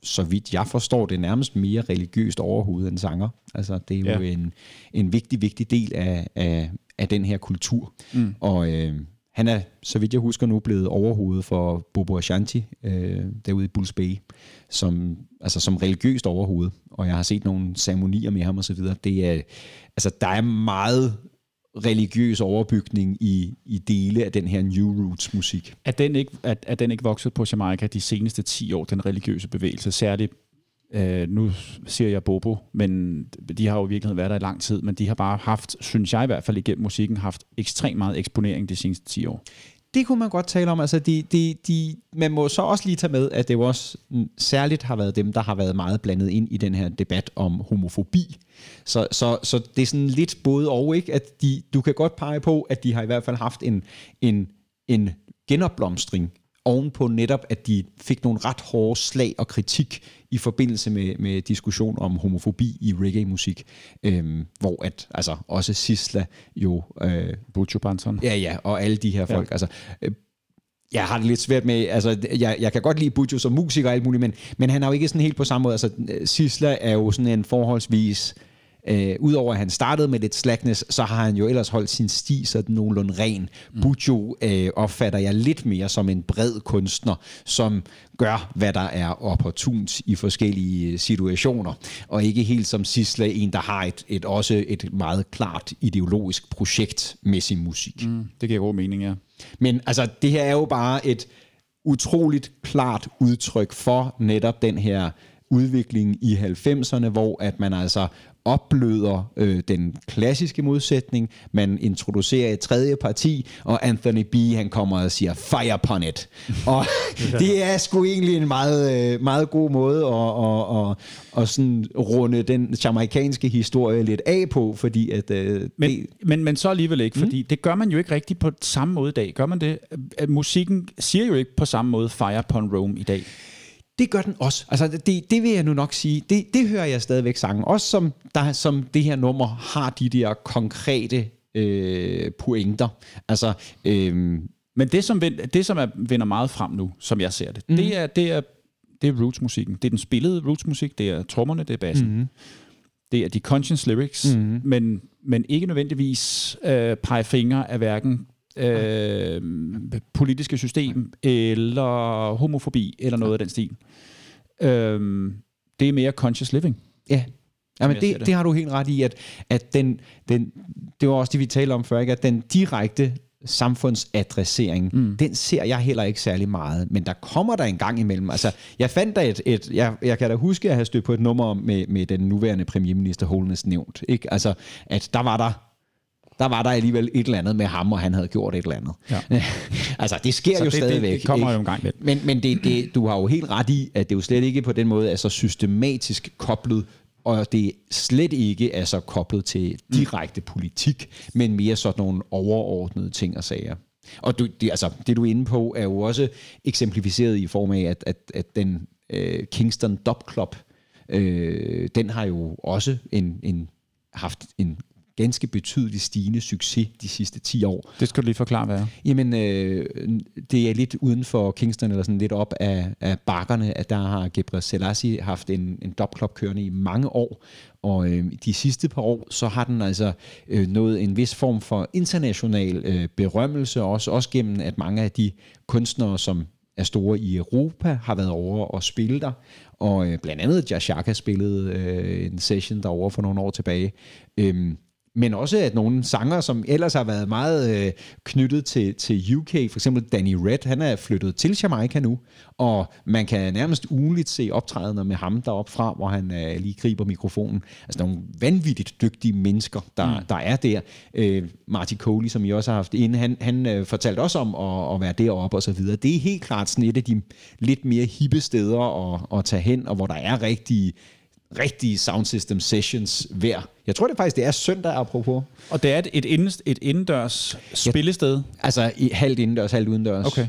så vidt jeg forstår det, nærmest mere religiøst overhovedet end sanger. Altså, det er jo ja. en, en vigtig, vigtig del af, af, af den her kultur. Mm. Og øh, han er, så vidt jeg husker nu, blevet overhovedet for Bobo Ashanti øh, derude i Bulls Bay, som, altså, som religiøst overhoved. Og jeg har set nogle ceremonier med ham osv. Det er, altså, der er meget religiøs overbygning i, i dele af den her New Roots musik. Er den ikke, er, er den ikke vokset på Jamaica de seneste 10 år, den religiøse bevægelse? Særligt, øh, nu siger jeg Bobo, men de har jo i virkeligheden været der i lang tid, men de har bare haft, synes jeg i hvert fald igennem musikken, haft ekstremt meget eksponering de seneste 10 år. Det kunne man godt tale om. Altså, de, de, de, man må så også lige tage med, at det jo også særligt har været dem, der har været meget blandet ind i den her debat om homofobi. Så, så, så det er sådan lidt både og, ikke? At de, du kan godt pege på, at de har i hvert fald haft en, en, en genopblomstring ovenpå netop, at de fik nogle ret hårde slag og kritik i forbindelse med, med diskussion om homofobi i reggae-musik, øhm, hvor at altså også Sisla jo øh, Bucho Banton. Ja, ja, og alle de her folk. Ja. Altså, øh, jeg har det lidt svært med, altså, jeg, jeg kan godt lide Bujo som musiker og alt muligt, men, men han er jo ikke sådan helt på samme måde. Altså, Sisla er jo sådan en forholdsvis, øh, udover at han startede med lidt slackness, så har han jo ellers holdt sin sti sådan nogenlunde ren. Mm. Bujo øh, opfatter jeg lidt mere som en bred kunstner, som gør, hvad der er opportunt i forskellige øh, situationer, og ikke helt som Sisla, en, der har et, et også et meget klart ideologisk projekt med sin musik. Mm. Det giver god mening, ja. Men altså, det her er jo bare et utroligt klart udtryk for netop den her udvikling i 90'erne, hvor at man altså opbløder øh, den klassiske modsætning, man introducerer et tredje parti, og Anthony B. han kommer og siger, fire upon it. og det er sgu egentlig en meget, øh, meget god måde at, at, at, at sådan runde den jamaikanske historie lidt af på, fordi at... Øh, Men, det, men, men så alligevel ikke, fordi mm. det gør man jo ikke rigtigt på samme måde i dag. Gør man det? Musikken siger jo ikke på samme måde Fire Upon Rome i dag. Det gør den også. Altså, det, det vil jeg nu nok sige. Det, det hører jeg stadigvæk sangen. Også som, der, som det her nummer har de der konkrete øh, pointer. Altså, øh, Men det, som, det, som er, vinder meget frem nu, som jeg ser det, mm. det, er, det, er, det er rootsmusikken. Det er den spillede rootsmusik, det er trommerne, det er bassen. Mm. Det er de conscious lyrics, mm. men, men ikke nødvendigvis øh, pege fingre af hverken øh, politiske system eller homofobi eller noget af den stil. Øhm, det er mere conscious living. Ja. Jamen jeg det, det. det har du helt ret i, at, at den, den, det var også det, vi talte om før, ikke? at den direkte samfundsadressering, mm. den ser jeg heller ikke særlig meget, men der kommer der en gang imellem. Altså, jeg fandt da et, et jeg, jeg kan da huske at have stødt på et nummer med, med den nuværende premierminister Holness nævnt, ikke? Altså, at der var der der var der alligevel et eller andet med ham, og han havde gjort et eller andet. Ja. altså, det sker Så jo det- stadigvæk. det kommer ikke? jo en gang lidt. Men, men det, det, du har jo helt ret i, at det jo slet ikke på den måde er så systematisk koblet, og det slet ikke er så koblet til direkte politik, men mere sådan nogle overordnede ting og sager. Og du, det, altså, det du er inde på, er jo også eksemplificeret i form af, at, at, at den øh, Kingston Dub Club, øh, den har jo også en, en, haft en ganske betydelig stigende succes de sidste 10 år. Det skal du lige forklare, hvad er. Jamen, øh, det er lidt uden for Kingston, eller sådan lidt op af, af bakkerne, at der har Gebre Selassie haft en, en dopklub kørende i mange år, og øh, de sidste par år, så har den altså øh, nået en vis form for international øh, berømmelse, også, også gennem, at mange af de kunstnere, som er store i Europa, har været over og spille der. Og øh, blandt andet Jashaka spillede øh, en session derovre for nogle år tilbage. Øhm, men også at nogle sanger, som ellers har været meget øh, knyttet til, til UK, for eksempel Danny Red, han er flyttet til Jamaica nu, og man kan nærmest ugenligt se optrædener med ham deroppe fra, hvor han øh, lige griber mikrofonen. Altså nogle vanvittigt dygtige mennesker, der, mm. der er der. Øh, Marty Coley, som I også har haft inde, han, han øh, fortalte også om at, at være deroppe og så videre. Det er helt klart sådan et af de lidt mere hippe steder at, at tage hen, og hvor der er rigtige rigtige sound system sessions hver. Jeg tror det faktisk, det er søndag apropos. Og det er et, et, indendørs, et indendørs spillested, Altså i halvt indendørs, halvt udendørs. Okay. Ja.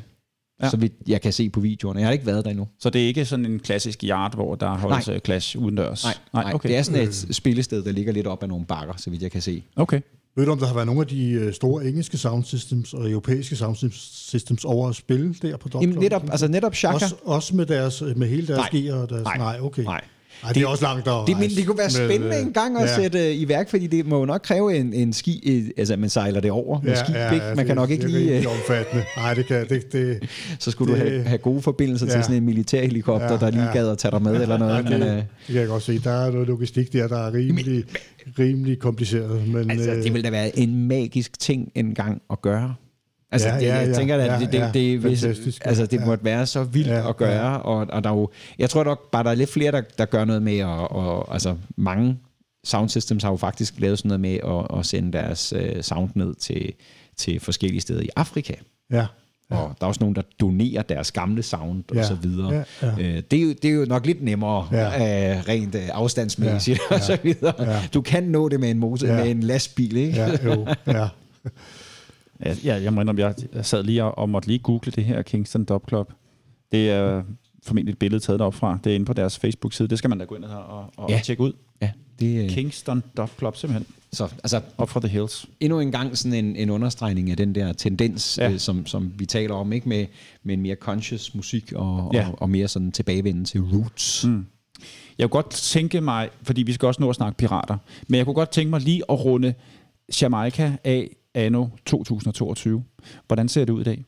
Ja. Så vidt jeg kan se på videoerne. Jeg har ikke været der endnu. så det er ikke sådan en klassisk yard, hvor der holdes Nej. øh, clash udendørs. Nej, nej, okay. okay. det er sådan et spillested, der ligger lidt op ad nogle bakker, så vidt jeg kan se. Okay. Ved du, om der har været nogle af de øh, store engelske sound systems og europæiske sound systems over at spille der på Dog Jamen, netop, altså netop Shaka. også, også med, deres, med hele deres Nej. gear og deres... Nej. Nej, okay. Nej. Ej, det, er også langt at Det, men det kunne være Men, spændende øh, en gang at ja. sætte øh, i værk, fordi det må jo nok kræve en, en ski, øh, altså at man sejler det over med skib, ikke? Man det- kan nok ikke det er lige, rimelig øh, omfattende. Nej, det kan... Det, det, så skulle du det- have, have gode forbindelser til Ja. sådan en militærhelikopter, Ja, der lige ja. gad at tage dig med eller noget. ja, Men, det, øh, det kan jeg godt se. Der er noget logistik der, der er rimelig, rimelig kompliceret. Men, Altså, det ville da være en magisk ting en gang at gøre. Altså, Ja, det, ja, jeg ja, tænker, at ja, det, det, ja, det, hvis, altså, det ja. måtte være så vildt Ja, at gøre, ja. og, og der er jo, jeg tror nok bare, der er lidt flere, der, der gør noget med, og, og altså mange sound systems har jo faktisk lavet sådan noget med at, at sende deres uh, sound ned til, til forskellige steder i Afrika. ja, Ja. Og der er også nogen, der donerer deres gamle sound og Ja, så videre. ja, ja. Øh, det, er jo, det er jo nok lidt nemmere Ja. ja. uh, rent uh, afstandsmæssigt Ja, og så videre. ja. Du kan nå det med en motor, Ja. med en lastbil, ikke? ja, jo, ja. Ja, jeg må indrømme, jeg sad lige og, og måtte lige google det her Kingston Dub Club. Det er formentlig et billede taget derop fra. Det er inde på deres Facebook-side. Det skal man da gå ind og, og, og Ja. tjekke ud. Ja, det, øh, Kingston Dub Club, simpelthen. så, altså, Op fra The Hills. endnu en gang sådan en, en understregning af den der tendens, Ja. øh, som, som vi taler om, ikke med, med en mere conscious musik og, ja. og, og mere sådan tilbagevenden til roots. Mm. Jeg kunne godt tænke mig, fordi vi skal også nå at snakke pirater, men jeg kunne godt tænke mig lige at runde Jamaica af anno 2022. Hvordan ser det ud i dag?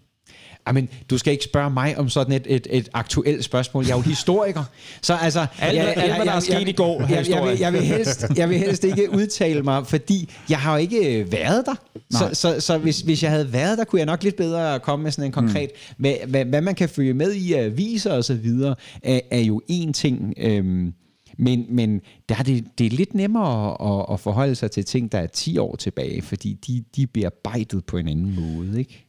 Jamen, du skal ikke spørge mig om sådan et, et, et aktuelt spørgsmål. Jeg er jo historiker. Så altså... Alt, hvad- der er sket i går, jeg, jeg, historie. vil, jeg, vil helst, jeg vil helst ikke udtale mig, fordi jeg har jo ikke øh, været der. Nej. Så, så, så hvis, hvis jeg havde været der, kunne jeg nok lidt bedre komme med sådan en konkret... Mm. Hvad, hvad, hvad man kan følge med i aviser og så videre, er, er jo en ting... Øhm, men, men der er det, det er lidt nemmere at, at forholde sig til ting, der er 10 år tilbage, fordi de, de er bearbejdet på en anden måde, ikke?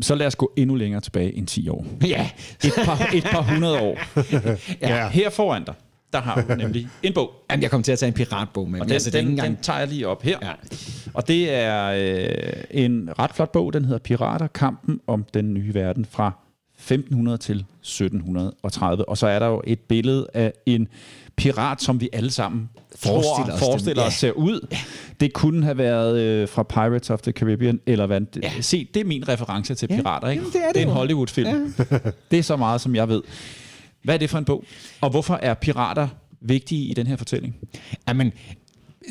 Så lad os gå endnu længere tilbage end 10 år. Ja, Et par, et par hundrede år. Ja. ja. Her foran dig, der har du nemlig en bog. Jamen, jeg kom til at tage en piratbog med. Og den, altså, den, ikke den engang... tager jeg lige op her. Ja. Og det er øh, en ret flot bog, den hedder Pirater, kampen om den nye verden fra 1500 til 1730. Og så er der jo et billede af en pirat, som vi alle sammen Forestiller tror, os forestiller den. os ser ud. Det kunne have været øh, fra Pirates of the Caribbean, eller hvad. Ja. Se, det er min reference til pirater, ikke? jamen, det er det det er en. Hollywood-film. Ja. det er så meget, som jeg ved. Hvad er det for en bog? Og hvorfor er pirater vigtige i den her fortælling? Jamen,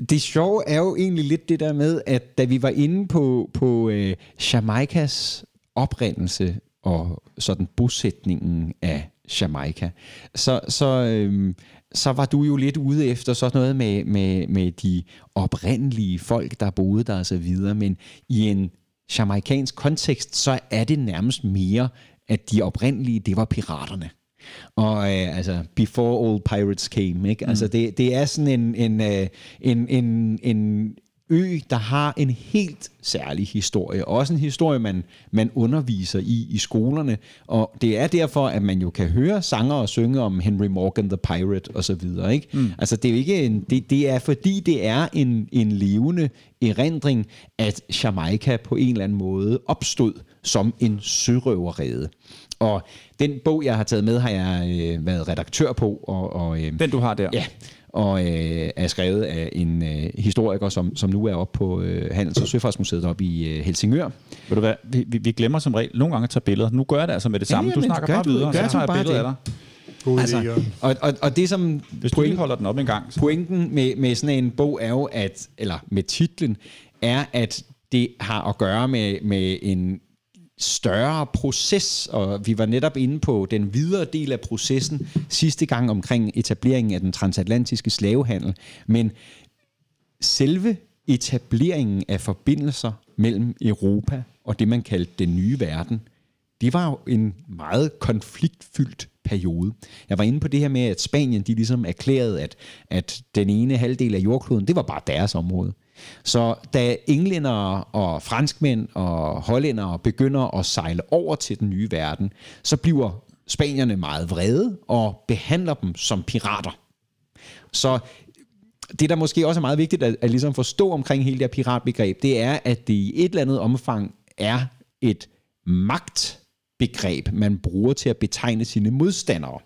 det sjove er jo egentlig lidt det der med, at da vi var inde på, på øh, Jamaicas oprindelse og sådan bosætningen af Jamaica. Så, så, øhm, så var du jo lidt ude efter sådan noget med, med, med de oprindelige folk, der boede der og så videre, men i en jamaikansk kontekst, så er det nærmest mere, at de oprindelige, det var piraterne. Og øh, altså, before all pirates came, ikke? Altså, mm. Det, det er sådan en, en, øh, en, en, en ø, der har en helt særlig historie. Også en historie, man, man underviser i i skolerne. Og det er derfor, at man jo kan høre sanger og synge om Henry Morgan the Pirate og så videre. Ikke? Mm. Altså, det er, ikke en, det, det er fordi, det er en, en levende erindring, at Jamaica på en eller anden måde opstod som en sørøverrede. Og den bog, jeg har taget med, har jeg øh, været redaktør på. Og, og, øh, den, du har der? Ja, og øh, er skrevet af en øh, historiker, som, som nu er oppe på øh, Handels- og Søfartsmuseet oppe i øh, Helsingør. Ved du hvad, vi, vi, vi glemmer som regel nogle gange at tage billeder. Nu gør jeg det altså med det samme. Ja, du snakker bare du, videre, så tager jeg billeder af dig. God altså, og, og, og det som Hvis point, du holder den op en gang. Så. Pointen med, med sådan en bog er jo, at, eller med titlen, er, at det har at gøre med, med en større proces, og vi var netop inde på den videre del af processen sidste gang omkring etableringen af den transatlantiske slavehandel. Men selve etableringen af forbindelser mellem Europa og det, man kaldte den nye verden, det var jo en meget konfliktfyldt periode. Jeg var inde på det her med, at Spanien de ligesom erklærede, at, at den ene halvdel af jordkloden, det var bare deres område. Så da englænder og franskmænd og hollændere begynder at sejle over til den nye verden, så bliver spanierne meget vrede og behandler dem som pirater. Så det, der måske også er meget vigtigt at, at ligesom forstå omkring hele det her piratbegreb, det er, at det i et eller andet omfang er et magtbegreb, man bruger til at betegne sine modstandere.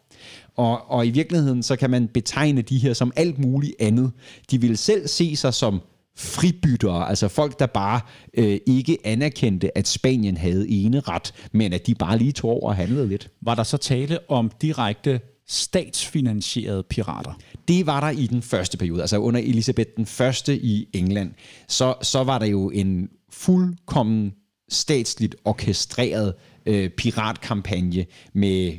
Og, og i virkeligheden, så kan man betegne de her som alt muligt andet. De vil selv se sig som fribyttere, altså folk, der bare øh, ikke anerkendte, at Spanien havde ene ret, men at de bare lige tog over og handlede lidt. Var der så tale om direkte statsfinansierede pirater? Det var der i den første periode, altså under Elisabeth den første i England. Så, så var der jo en fuldkommen statsligt orkestreret øh, piratkampagne med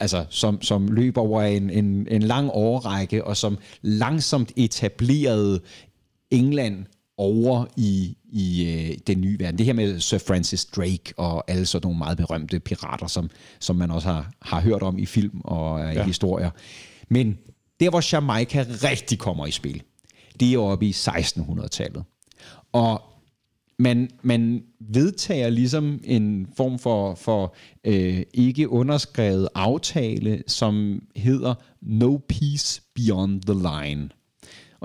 altså, som, som løb over en, en, en lang årrække, og som langsomt etablerede England over i, i øh, den nye verden. Det her med Sir Francis Drake og alle sådan nogle meget berømte pirater, som, som man også har, har hørt om i film og øh, ja. historier. Men der, hvor Jamaica rigtig kommer i spil, det er oppe i 1600-tallet. Og man, man vedtager ligesom en form for, for øh, ikke underskrevet aftale, som hedder No Peace Beyond the Line.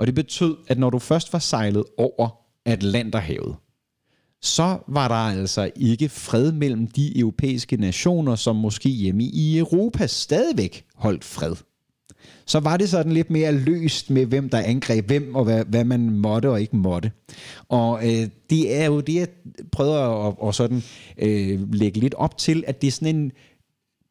Og det betød, at når du først var sejlet over Atlanterhavet, så var der altså ikke fred mellem de europæiske nationer, som måske hjemme i Europa stadigvæk holdt fred. Så var det sådan lidt mere løst med, hvem der angreb hvem, og hvad, hvad man måtte og ikke måtte. Og øh, det er jo det, jeg prøver at, at sådan, øh, lægge lidt op til, at det er sådan en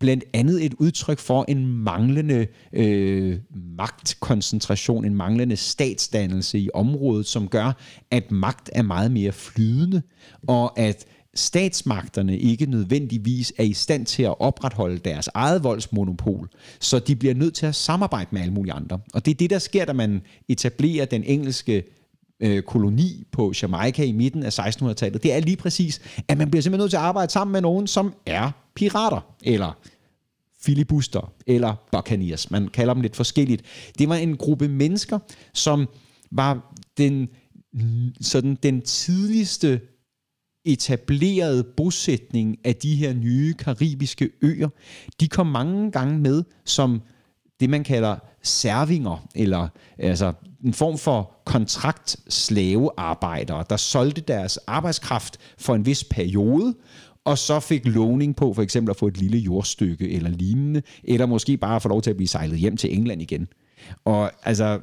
blandt andet et udtryk for en manglende øh, magtkoncentration, en manglende statsdannelse i området, som gør, at magt er meget mere flydende, og at statsmagterne ikke nødvendigvis er i stand til at opretholde deres eget voldsmonopol, så de bliver nødt til at samarbejde med alle mulige andre. Og det er det, der sker, da man etablerer den engelske øh, koloni på Jamaica i midten af 1600-tallet. Det er lige præcis, at man bliver simpelthen nødt til at arbejde sammen med nogen, som er pirater, eller filibuster, eller buccaneers. Man kalder dem lidt forskelligt. Det var en gruppe mennesker, som var den, sådan den tidligste etablerede bosætning af de her nye karibiske øer. De kom mange gange med som det, man kalder servinger, eller altså en form for kontraktslavearbejdere, der solgte deres arbejdskraft for en vis periode, og så fik lovning på for eksempel at få et lille jordstykke eller lignende, eller måske bare få lov til at blive sejlet hjem til England igen. Og altså,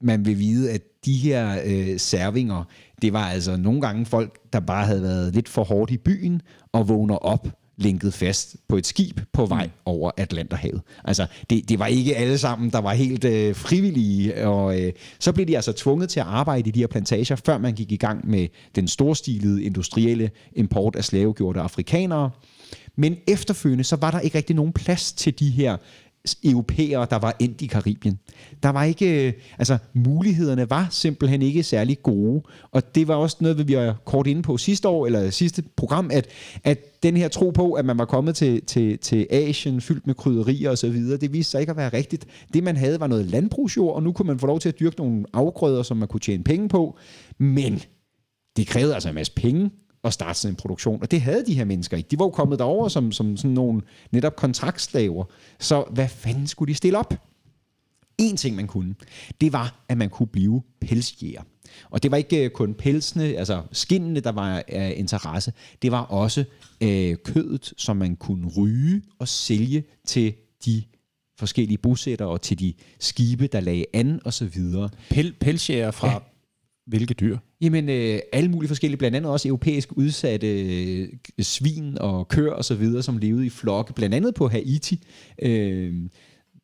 man vil vide, at de her øh, servinger, det var altså nogle gange folk, der bare havde været lidt for hårdt i byen og vågner op linket fast på et skib på vej mm. over Atlanterhavet. Altså, det, det var ikke alle sammen, der var helt øh, frivillige, og øh, så blev de altså tvunget til at arbejde i de her plantager, før man gik i gang med den storstilede industrielle import af slavegjorte afrikanere. Men efterfølgende, så var der ikke rigtig nogen plads til de her europæere, der var endt i Karibien. Der var ikke, øh, altså mulighederne var simpelthen ikke særlig gode, og det var også noget, vi var kort inde på sidste år, eller sidste program, at, at den her tro på, at man var kommet til, til, til Asien fyldt med krydderier og så videre, det viste sig ikke at være rigtigt. Det man havde var noget landbrugsjord, og nu kunne man få lov til at dyrke nogle afgrøder, som man kunne tjene penge på, men det krævede altså en masse penge, at starte sådan en produktion. Og det havde de her mennesker ikke. De var jo kommet derover som, som sådan nogle netop kontraktslaver. Så hvad fanden skulle de stille op? En ting, man kunne, det var, at man kunne blive pelsjæger. Og det var ikke øh, kun pelsene, altså skinnene, der var af interesse. Det var også øh, kødet, som man kunne ryge og sælge til de forskellige bosættere og til de skibe, der lagde an og så videre. Pel, pelsjæger fra ja hvilke dyr? Jamen, øh, alle mulige forskellige, blandt andet også europæisk udsatte øh, svin og køer og så videre, som levede i flokke, blandt andet på Haiti. Øh,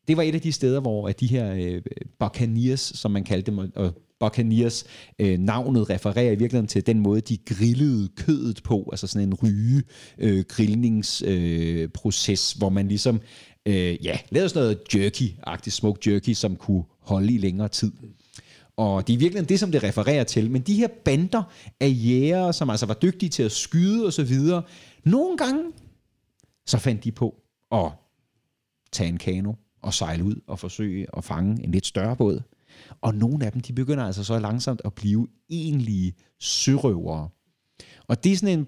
det var et af de steder, hvor at de her øh, buccaneers, som man kaldte dem, og Buccaneers øh, navnet refererer i virkeligheden til den måde, de grillede kødet på, altså sådan en ryge øh, grillningsproces, øh, hvor man ligesom øh, ja, lavede sådan noget jerky-agtigt, smoked jerky, som kunne holde i længere tid. Og det er virkelig det, som det refererer til. Men de her bander af jæger, som altså var dygtige til at skyde og så videre, nogle gange, så fandt de på at tage en kano og sejle ud og forsøge at fange en lidt større båd. Og nogle af dem, de begynder altså så langsomt at blive egentlige sørøvere. Og det er sådan en,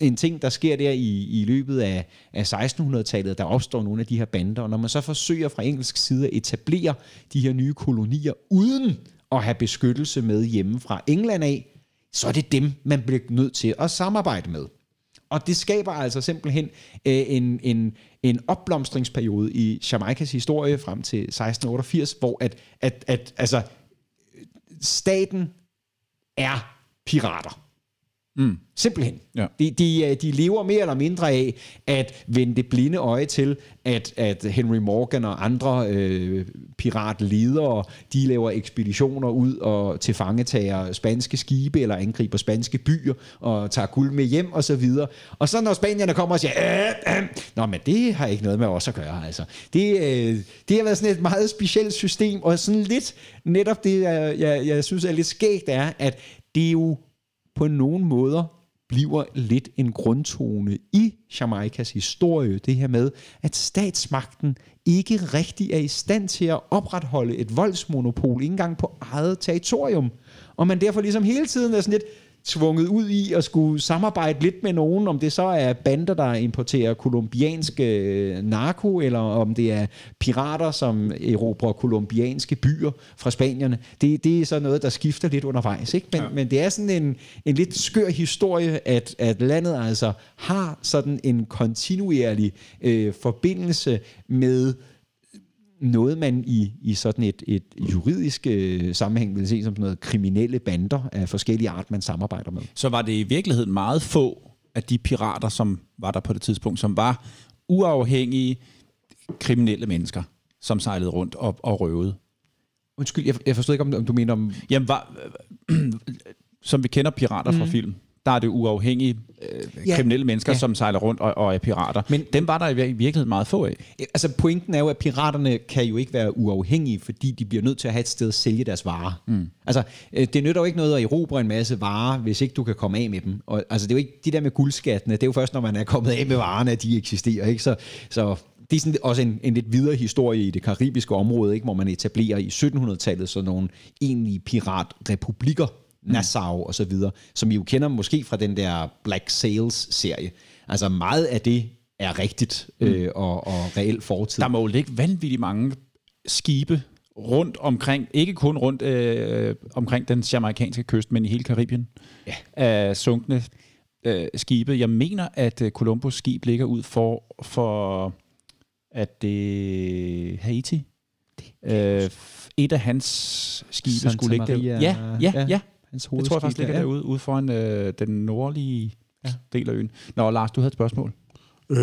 en ting, der sker der i, i løbet af, af 1600-tallet, der opstår nogle af de her bander, og når man så forsøger fra engelsk side at etablere de her nye kolonier uden at have beskyttelse med hjemme fra England af, så er det dem, man bliver nødt til at samarbejde med. Og det skaber altså simpelthen øh, en, en, en opblomstringsperiode i Jamaikas historie frem til 1688, hvor at, at, at altså, staten er pirater. Mm. Simpelthen. Ja. De, de, øh, de lever mere eller mindre af at vende det blinde øje til, at, at Henry Morgan og andre øh, piratledere, de laver ekspeditioner ud og tilfangetager spanske skibe eller angriber spanske byer og tager guld med hjem og så videre. Og så når spanierne kommer og siger, øh, øh, Nå, men det har ikke noget med os at gøre. Altså. Det, øh, det har været sådan et meget specielt system, og sådan lidt netop det, jeg, jeg, jeg synes er lidt skægt, er, at det er jo på nogen måder bliver lidt en grundtone i Jamaikas historie, det her med, at statsmagten ikke rigtig er i stand til at opretholde et voldsmonopol, ikke engang på eget territorium. Og man derfor ligesom hele tiden er sådan lidt, tvunget ud i at skulle samarbejde lidt med nogen, om det så er bander, der importerer kolumbianske øh, narko, eller om det er pirater, som erobrer kolumbianske byer fra spanierne. Det, det er så noget, der skifter lidt undervejs. Ikke? Men, ja. men det er sådan en, en lidt skør historie, at, at landet altså har sådan en kontinuerlig øh, forbindelse med noget, man i, i sådan et, et juridisk øh, sammenhæng vil se som sådan noget kriminelle bander af forskellige art, man samarbejder med. Så var det i virkeligheden meget få af de pirater, som var der på det tidspunkt, som var uafhængige kriminelle mennesker, som sejlede rundt og, og røvede. Undskyld, jeg, jeg forstod ikke, om, om du mener om... Jamen, var, som vi kender pirater mm. fra film, der er det uafhængige øh, ja. kriminelle mennesker, ja. som sejler rundt og, og er pirater. Men dem var der i virkeligheden meget få af. Altså pointen er jo, at piraterne kan jo ikke være uafhængige, fordi de bliver nødt til at have et sted at sælge deres varer. Mm. Altså, øh, det nytter jo ikke noget at erobre en masse varer, hvis ikke du kan komme af med dem. Og, altså, det er jo ikke de der med guldskattene, det er jo først, når man er kommet af med varerne, at de eksisterer. Ikke? Så, så det er sådan også en, en lidt videre historie i det karibiske område, ikke? hvor man etablerer i 1700-tallet sådan nogle egentlige piratrepublikker. Nassau og så videre, som I jo kender måske fra den der Black Sails-serie. Altså meget af det er rigtigt mm. øh, og, og reelt fortid. Der må jo ligge vanvittigt mange skibe rundt omkring, ikke kun rundt øh, omkring den jamaikanske kyst, men i hele Karibien, ja. af sunkne øh, skibe. Jeg mener, at øh, Columbus skib ligger ud for, for at det Haiti. Det, øh, et af hans skibe Santa skulle ligge der. Ja, ja, ja. ja. Hans det tror jeg faktisk ligger derude, ude foran øh, den nordlige ja. del af øen. Nå, Lars, du havde et spørgsmål. Øh,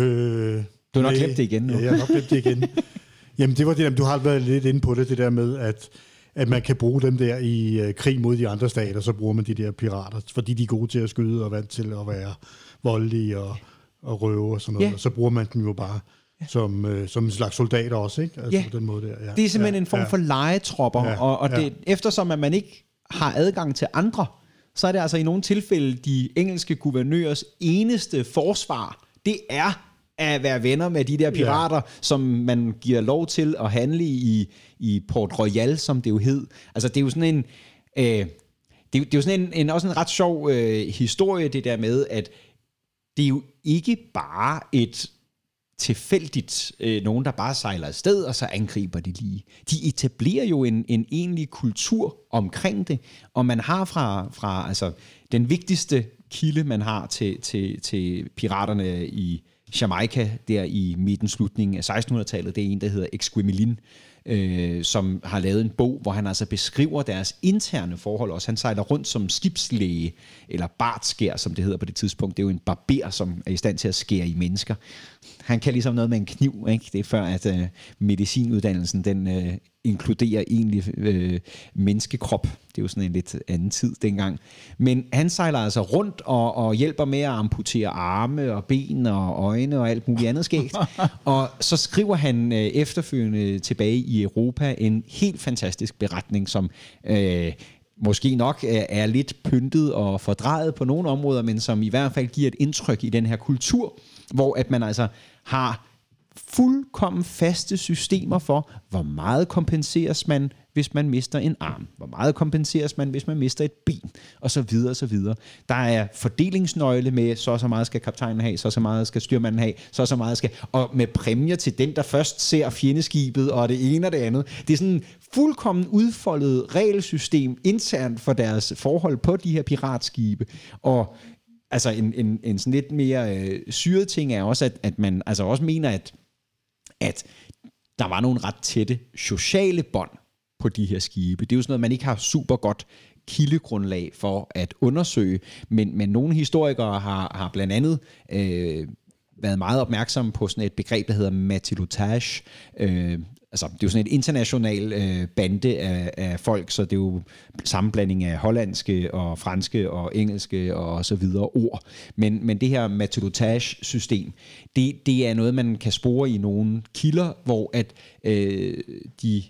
du har nok glemt det igen nu. Ja, jeg har nok glemt det igen. Jamen, det var det, du har været lidt inde på det, det der med, at, at man kan bruge dem der i øh, krig mod de andre stater, så bruger man de der pirater, fordi de er gode til at skyde og vant til at være voldelige og, og røve og sådan noget, Ja. og så bruger man dem jo bare som, øh, som en slags soldater også, ikke? Altså Ja. på den måde der. Ja. Det er simpelthen ja, en form ja. for legetropper, Ja, og, og det, ja. eftersom at man ikke har adgang til andre, så er det altså i nogle tilfælde de engelske guvernørers eneste forsvar, det er at være venner med de der pirater, ja. som man giver lov til at handle i, i Port Royal, som det jo hed. Altså det er jo sådan en... Øh, det, er, jo- det er jo sådan en, en, også en ret sjov øh, historie, det der med, at det er jo ikke bare et tilfældigt øh, nogen, der bare sejler afsted, og så angriber de lige. De etablerer jo en, en egentlig kultur omkring det, og man har fra, fra altså, den vigtigste kilde, man har til, til, til piraterne i Jamaica, der i midten, slutningen af 1600-tallet, det er en, der hedder Exquemelin, øh, Øh, som har lavet en bog, hvor han altså beskriver deres interne forhold også. Han sejler rundt som skibslæge, eller bartskær, som det hedder på det tidspunkt. Det er jo en barber, som er i stand til at skære i mennesker. Han kan ligesom noget med en kniv, ikke? Det er før, at øh, medicinuddannelsen, den øh, inkluderer egentlig øh, menneskekrop. Det er jo sådan en lidt anden tid dengang. Men han sejler altså rundt og, og hjælper med at amputere arme og ben og øjne og alt muligt andet skægt. og så skriver han øh, efterfølgende tilbage i Europa en helt fantastisk beretning, som... Øh, måske nok er, er lidt pyntet og fordrejet på nogle områder, men som i hvert fald giver et indtryk i den her kultur, hvor at man altså har fuldkommen faste systemer for, hvor meget kompenseres man, hvis man mister en arm, hvor meget kompenseres man, hvis man mister et ben, og så videre, og så videre. Der er fordelingsnøgle med, så og så meget skal kaptajnen have, så og så meget skal styrmanden have, så og så meget skal, og med præmier til den, der først ser fjendeskibet, og det ene og det andet. Det er sådan en fuldkommen udfoldet regelsystem internt for deres forhold på de her piratskibe, og altså en, en, en sådan lidt mere øh, syret ting er også, at, at man altså også mener, at at der var nogle ret tætte sociale bånd på de her skibe. Det er jo sådan noget, man ikke har super godt kildegrundlag for at undersøge, men, men nogle historikere har, har blandt andet øh, været meget opmærksomme på sådan et begreb, der hedder matilotage, Øh, altså, det er jo sådan et international øh, bande af, af folk, så det er jo sammenblanding af hollandske og franske og engelske og så videre ord. Men, men det her matelotage-system, det, det er noget, man kan spore i nogle kilder, hvor at øh, de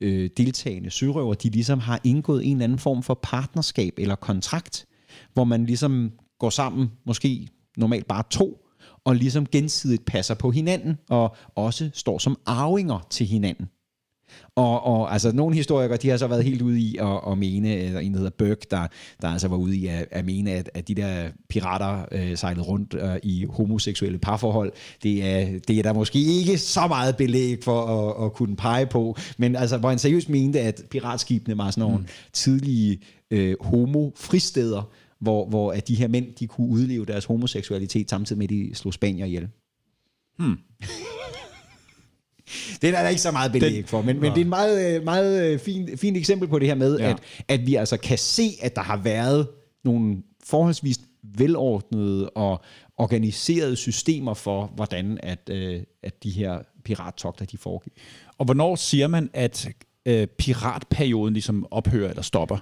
øh, deltagende sørøver, de ligesom har indgået en eller anden form for partnerskab eller kontrakt, hvor man ligesom går sammen, måske normalt bare to, og ligesom gensidigt passer på hinanden, og også står som arvinger til hinanden. Og, og altså nogle historikere, de har så været helt ude i at, at mene, eller en der hedder Burke, der, der altså var ude i at, at mene, at, at de der pirater øh, sejlede rundt øh, i homoseksuelle parforhold, det er, det er der måske ikke så meget belæg for at, at kunne pege på, men altså hvor han seriøst mente, at piratskibene var sådan nogle mm. tidlige øh, homo-fristeder, hvor, hvor at de her mænd, de kunne udleve deres homoseksualitet samtidig med, at de slog spanier ihjel. Det er der ikke så meget belæg for, men, men det er et meget, øh, meget øh, fint, fint eksempel på det her med, Ja. ja. at, at vi altså kan se, at der har været nogle forholdsvis velordnede og organiserede systemer for, hvordan at, øh, at de her pirattogter de foregik. Og hvornår siger man, at øh, piratperioden ligesom ophører eller stopper?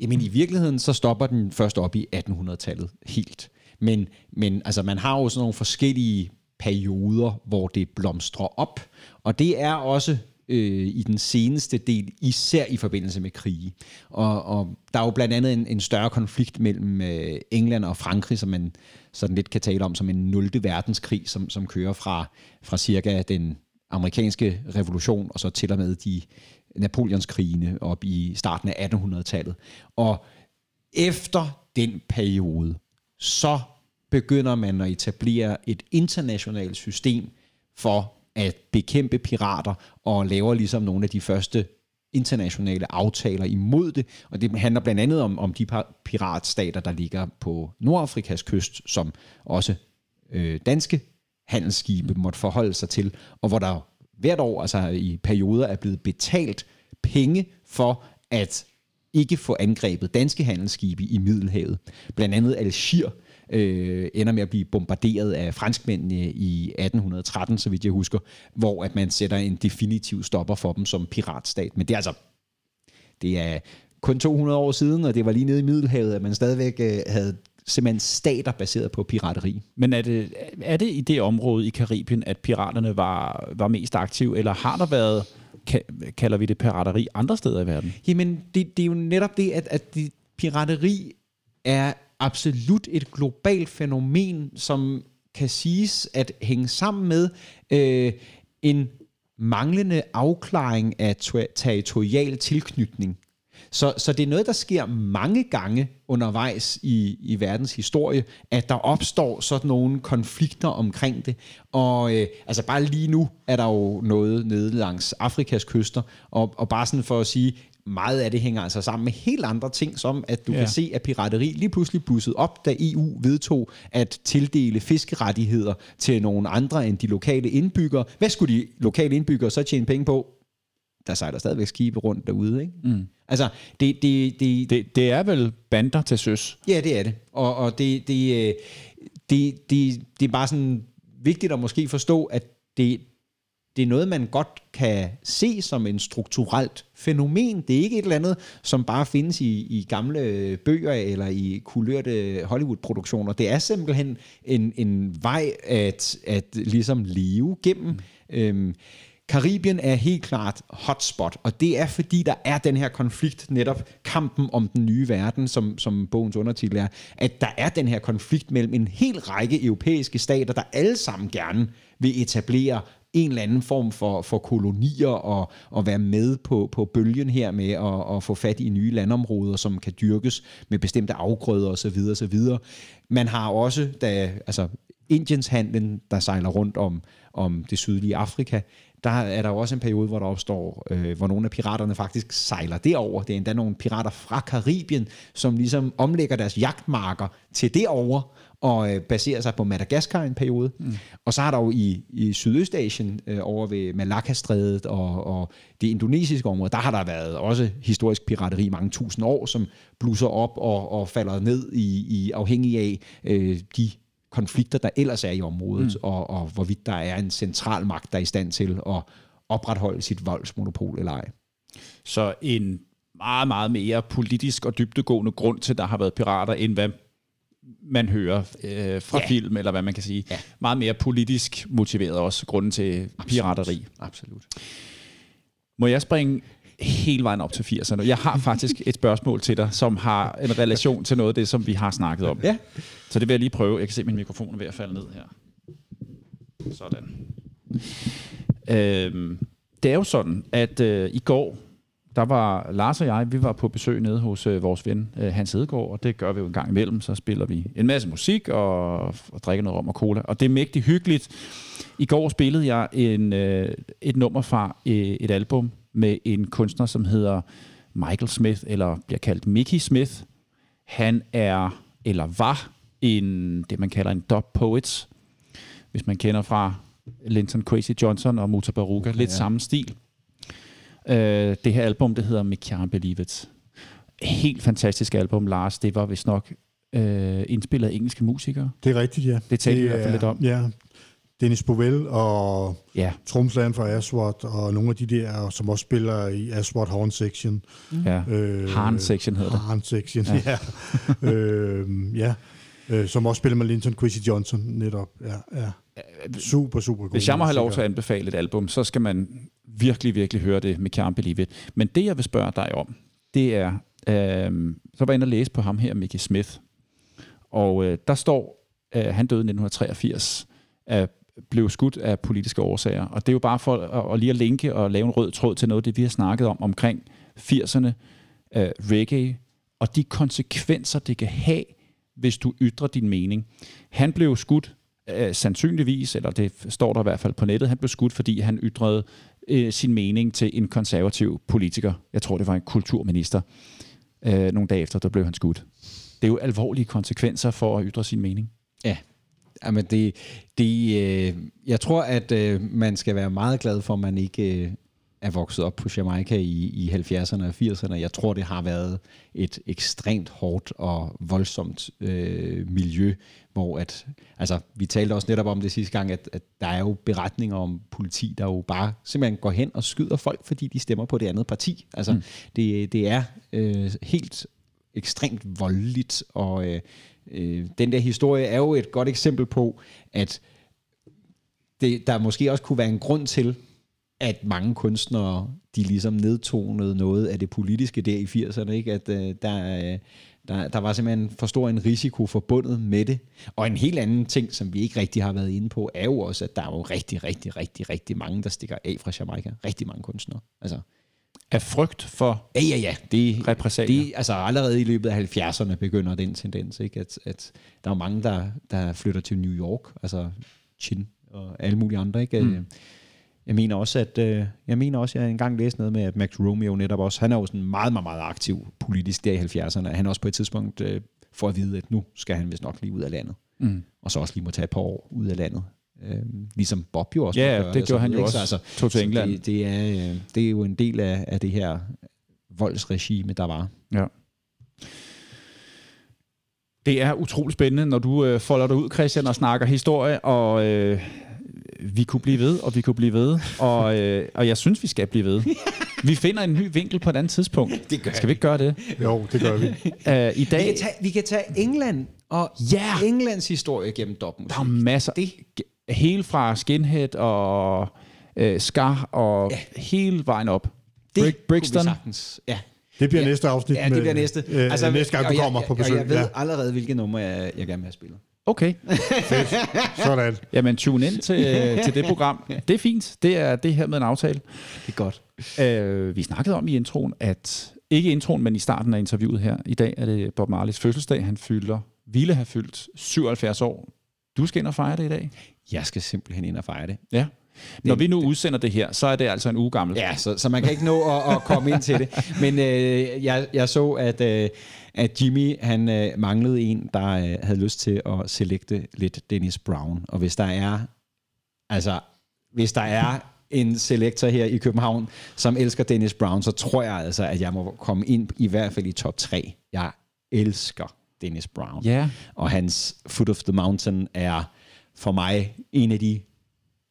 Jamen i virkeligheden, så stopper den først op i 1800-tallet helt. Men, men altså, man har jo sådan nogle forskellige perioder, hvor det blomstrer op. Og det er også øh, i den seneste del, især i forbindelse med krige. Og, og der er jo blandt andet en, en større konflikt mellem øh, England og Frankrig, som man sådan lidt kan tale om som en 0. verdenskrig, som, som kører fra, fra cirka den amerikanske revolution, og så til og med de Napoleonskrigene op i starten af 1800-tallet. Og efter den periode, så begynder man at etablere et internationalt system for at bekæmpe pirater, og laver ligesom nogle af de første internationale aftaler imod det, og det handler blandt andet om, om de piratstater, der ligger på Nordafrikas kyst, som også øh, danske handelsskibe måtte forholde sig til, og hvor der hvert år, altså i perioder, er blevet betalt penge for at ikke få angrebet danske handelsskibe i Middelhavet. Blandt andet Algier øh, ender med at blive bombarderet af franskmændene i 1813, så vidt jeg husker, hvor at man sætter en definitiv stopper for dem som piratstat. Men det er altså det er kun 200 år siden, og det var lige nede i Middelhavet, at man stadigvæk øh, havde simpelthen stater baseret på pirateri. Men er det, er det i det område i Karibien, at piraterne var, var mest aktive, eller har der været, ka- kalder vi det pirateri, andre steder i verden? Jamen, det, det er jo netop det, at, at det, pirateri er absolut et globalt fænomen, som kan siges at hænge sammen med øh, en manglende afklaring af territorial tilknytning. Så, så det er noget, der sker mange gange undervejs i, i verdens historie, at der opstår sådan nogle konflikter omkring det. Og øh, altså bare lige nu er der jo noget nede langs Afrikas kyster, og, og bare sådan for at sige, meget af det hænger altså sammen med helt andre ting, som at du ja. kan se, at pirateri lige pludselig bussede op, da EU vedtog at tildele fiskerettigheder til nogle andre end de lokale indbyggere. Hvad skulle de lokale indbyggere så tjene penge på? Der sejler stadigvæk skibe rundt derude, ikke? Mm. Altså, det, det, det, det, det er vel bander til søs? Ja, det er det. Og, og det, det, øh, det, det, det er bare sådan vigtigt at måske forstå, at det, det er noget, man godt kan se som en strukturelt fænomen. Det er ikke et eller andet, som bare findes i, i gamle bøger eller i kulørte Hollywood-produktioner. Det er simpelthen en, en vej at, at ligesom leve gennem. Mm. Øhm, Karibien er helt klart hotspot, og det er fordi, der er den her konflikt, netop kampen om den nye verden, som, som bogens undertitel er, at der er den her konflikt mellem en hel række europæiske stater, der alle sammen gerne vil etablere en eller anden form for, for kolonier og, og være med på, på bølgen her med at, at få fat i nye landområder, som kan dyrkes med bestemte afgrøder osv. osv. Man har også, da, altså Indiens handlen, der sejler rundt om, om det sydlige Afrika, der er der jo også en periode, hvor der opstår, øh, hvor nogle af piraterne faktisk sejler derover. Det er endda nogle pirater fra Karibien, som ligesom omlægger deres jagtmarker til derover og øh, baserer sig på Madagaskar en periode. Mm. Og så har der jo i, i Sydøstasien, øh, over ved Malacca-strædet og, og det indonesiske område, der har der været også historisk pirateri mange tusind år, som blusser op og, og falder ned i, i afhængig af øh, de konflikter, der ellers er i området, mm. og, og hvorvidt der er en central magt, der er i stand til at opretholde sit voldsmonopol eller ej. Så en meget, meget mere politisk og dybtegående grund til, at der har været pirater, end hvad man hører øh, fra ja. film, eller hvad man kan sige. Ja. Meget mere politisk motiveret også, grunden til Absolut. pirateri. Absolut. Må jeg springe hele vejen op til 80'erne? Jeg har faktisk et spørgsmål til dig, som har en relation til noget af det, som vi har snakket om. Ja. Så det vil jeg lige prøve. Jeg kan se, at min mikrofon er ved at falde ned her. Sådan. Øhm, det er jo sådan, at øh, i går, der var Lars og jeg, vi var på besøg nede hos øh, vores ven øh, Hans Hedegaard, og det gør vi jo en gang imellem. Så spiller vi en masse musik og, og drikker noget rom og cola, og det er mægtigt hyggeligt. I går spillede jeg en, øh, et nummer fra øh, et album med en kunstner, som hedder Michael Smith, eller bliver kaldt Mickey Smith. Han er, eller var, en, det man kalder en dub poet, hvis man kender fra Linton Crazy Johnson og Muta Baruga. Lidt ja. samme stil. Uh, det her album, det hedder Me Can't Believe It. Helt fantastisk album, Lars. Det var vist nok uh, indspillet af engelske musikere. Det er rigtigt, ja. Det talte vi i hvert fald lidt om. Ja, Dennis Bovell og ja. Tromsland fra Aswad, og nogle af de der, som også spiller i Aswad Horn Section. Ja, øh, Horn Section hedder det. Horn Section, ja. ja. øh, ja. Øh, som også spiller med Linton Quincy Johnson netop. Ja, ja. Super, super god. Hvis jeg må have lov til at anbefale et album, så skal man virkelig, virkelig høre det med Can't Believe It. Men det, jeg vil spørge dig om, det er, øh, så var jeg inde og læse på ham her, Mickey Smith. Og øh, der står, øh, han døde i 1983 af blev skudt af politiske årsager. Og det er jo bare for at, at lige at linke og lave en rød tråd til noget det, vi har snakket om omkring 80'erne, uh, øh, reggae, og de konsekvenser, det kan have, hvis du ytrer din mening. Han blev skudt uh, sandsynligvis, eller det står der i hvert fald på nettet, han blev skudt, fordi han ytrede uh, sin mening til en konservativ politiker. Jeg tror, det var en kulturminister. Uh, nogle dage efter, der blev han skudt. Det er jo alvorlige konsekvenser for at ytre sin mening. Ja, Jamen det, det, øh, jeg tror, at øh, man skal være meget glad for, at man ikke øh, er vokset op på Jamaica i, i 70'erne og 80'erne. Jeg tror, det har været et ekstremt hårdt og voldsomt øh, miljø, hvor at, altså, vi talte også netop om det sidste gang, at, at der er jo beretninger om politi, der jo bare simpelthen går hen og skyder folk, fordi de stemmer på det andet parti. Altså, mm. det, det er øh, helt ekstremt voldeligt, og øh, øh, den der historie er jo et godt eksempel på, at det, der måske også kunne være en grund til, at mange kunstnere, de ligesom nedtonede noget af det politiske der i 80'erne, ikke? at øh, der, øh, der, der var simpelthen for stor en risiko forbundet med det. Og en helt anden ting, som vi ikke rigtig har været inde på, er jo også, at der er jo rigtig, rigtig, rigtig, rigtig mange, der stikker af fra Jamaica. Rigtig mange kunstnere. Altså, af frygt for Ja, ja, ja. Det, Repressalier. Det, altså allerede i løbet af 70'erne begynder den tendens, ikke? At, at der er mange, der, der flytter til New York, altså Chin og alle mulige andre, ikke? Mm. Jeg mener også, at øh, jeg mener også, at jeg engang læste noget med, at Max Romeo netop også, han er jo sådan meget, meget, meget aktiv politisk der i 70'erne. Han også på et tidspunkt øh, får at vide, at nu skal han vist nok lige ud af landet. Mm. Og så også lige må tage et par år ud af landet. Øh, ligesom Bob jo også. Ja, gøre det gjorde han videre, jo ikke? også. Så, Tog til England. Det, det, er, øh, det er jo en del af, af det her voldsregime, der var. Ja. Det er utrolig spændende, når du øh, folder dig ud, Christian, og snakker historie, og øh, vi kunne blive ved, og vi kunne blive ved, og, øh, og jeg synes, vi skal blive ved. Vi finder en ny vinkel på et andet tidspunkt. Det gør Skal vi ikke gøre det? Jo, det gør vi. Uh, I Vi dag, kan, tage, vi kan tage England og Ja. Englands historie gennem dopmusik. der er masser, Det, helt fra Skinhead og øh, Scar og ja. hele vejen op. det Brig- Brixton. kunne vi sagtens. Ja. Det bliver Ja. næste afsnit. ja, det med- bliver næste. Øh, altså, næste gang, og du jeg- kommer på og besøg. Jeg ved ja, allerede, hvilke numre jeg, jeg gerne vil have spillet. Okay, sådan. jamen tune ind til, øh, til det program. Det er fint. Det er det her med en aftale. Det er godt. Øh, vi snakkede om i introen, at ikke introen, men i starten af interviewet her, i dag er det Bob Marleys fødselsdag. Han fylder, ville have fyldt 77 år. Du skal ind og fejre det i dag. Jeg skal simpelthen ind og fejre det. Ja. Når vi nu udsender det her, så er det altså en uge gammel. Ja, så, så man kan ikke nå at, at komme ind til det. Men øh, jeg, jeg så, at, øh, at Jimmy han øh, manglede en, der øh, havde lyst til at selekte lidt Dennis Brown. Og hvis der er, altså, hvis der er en selektor her i København, som elsker Dennis Brown, så tror jeg altså, at jeg må komme ind i hvert fald i top 3. Jeg elsker Dennis Brown. Ja. Og hans Foot of the Mountain er for mig en af de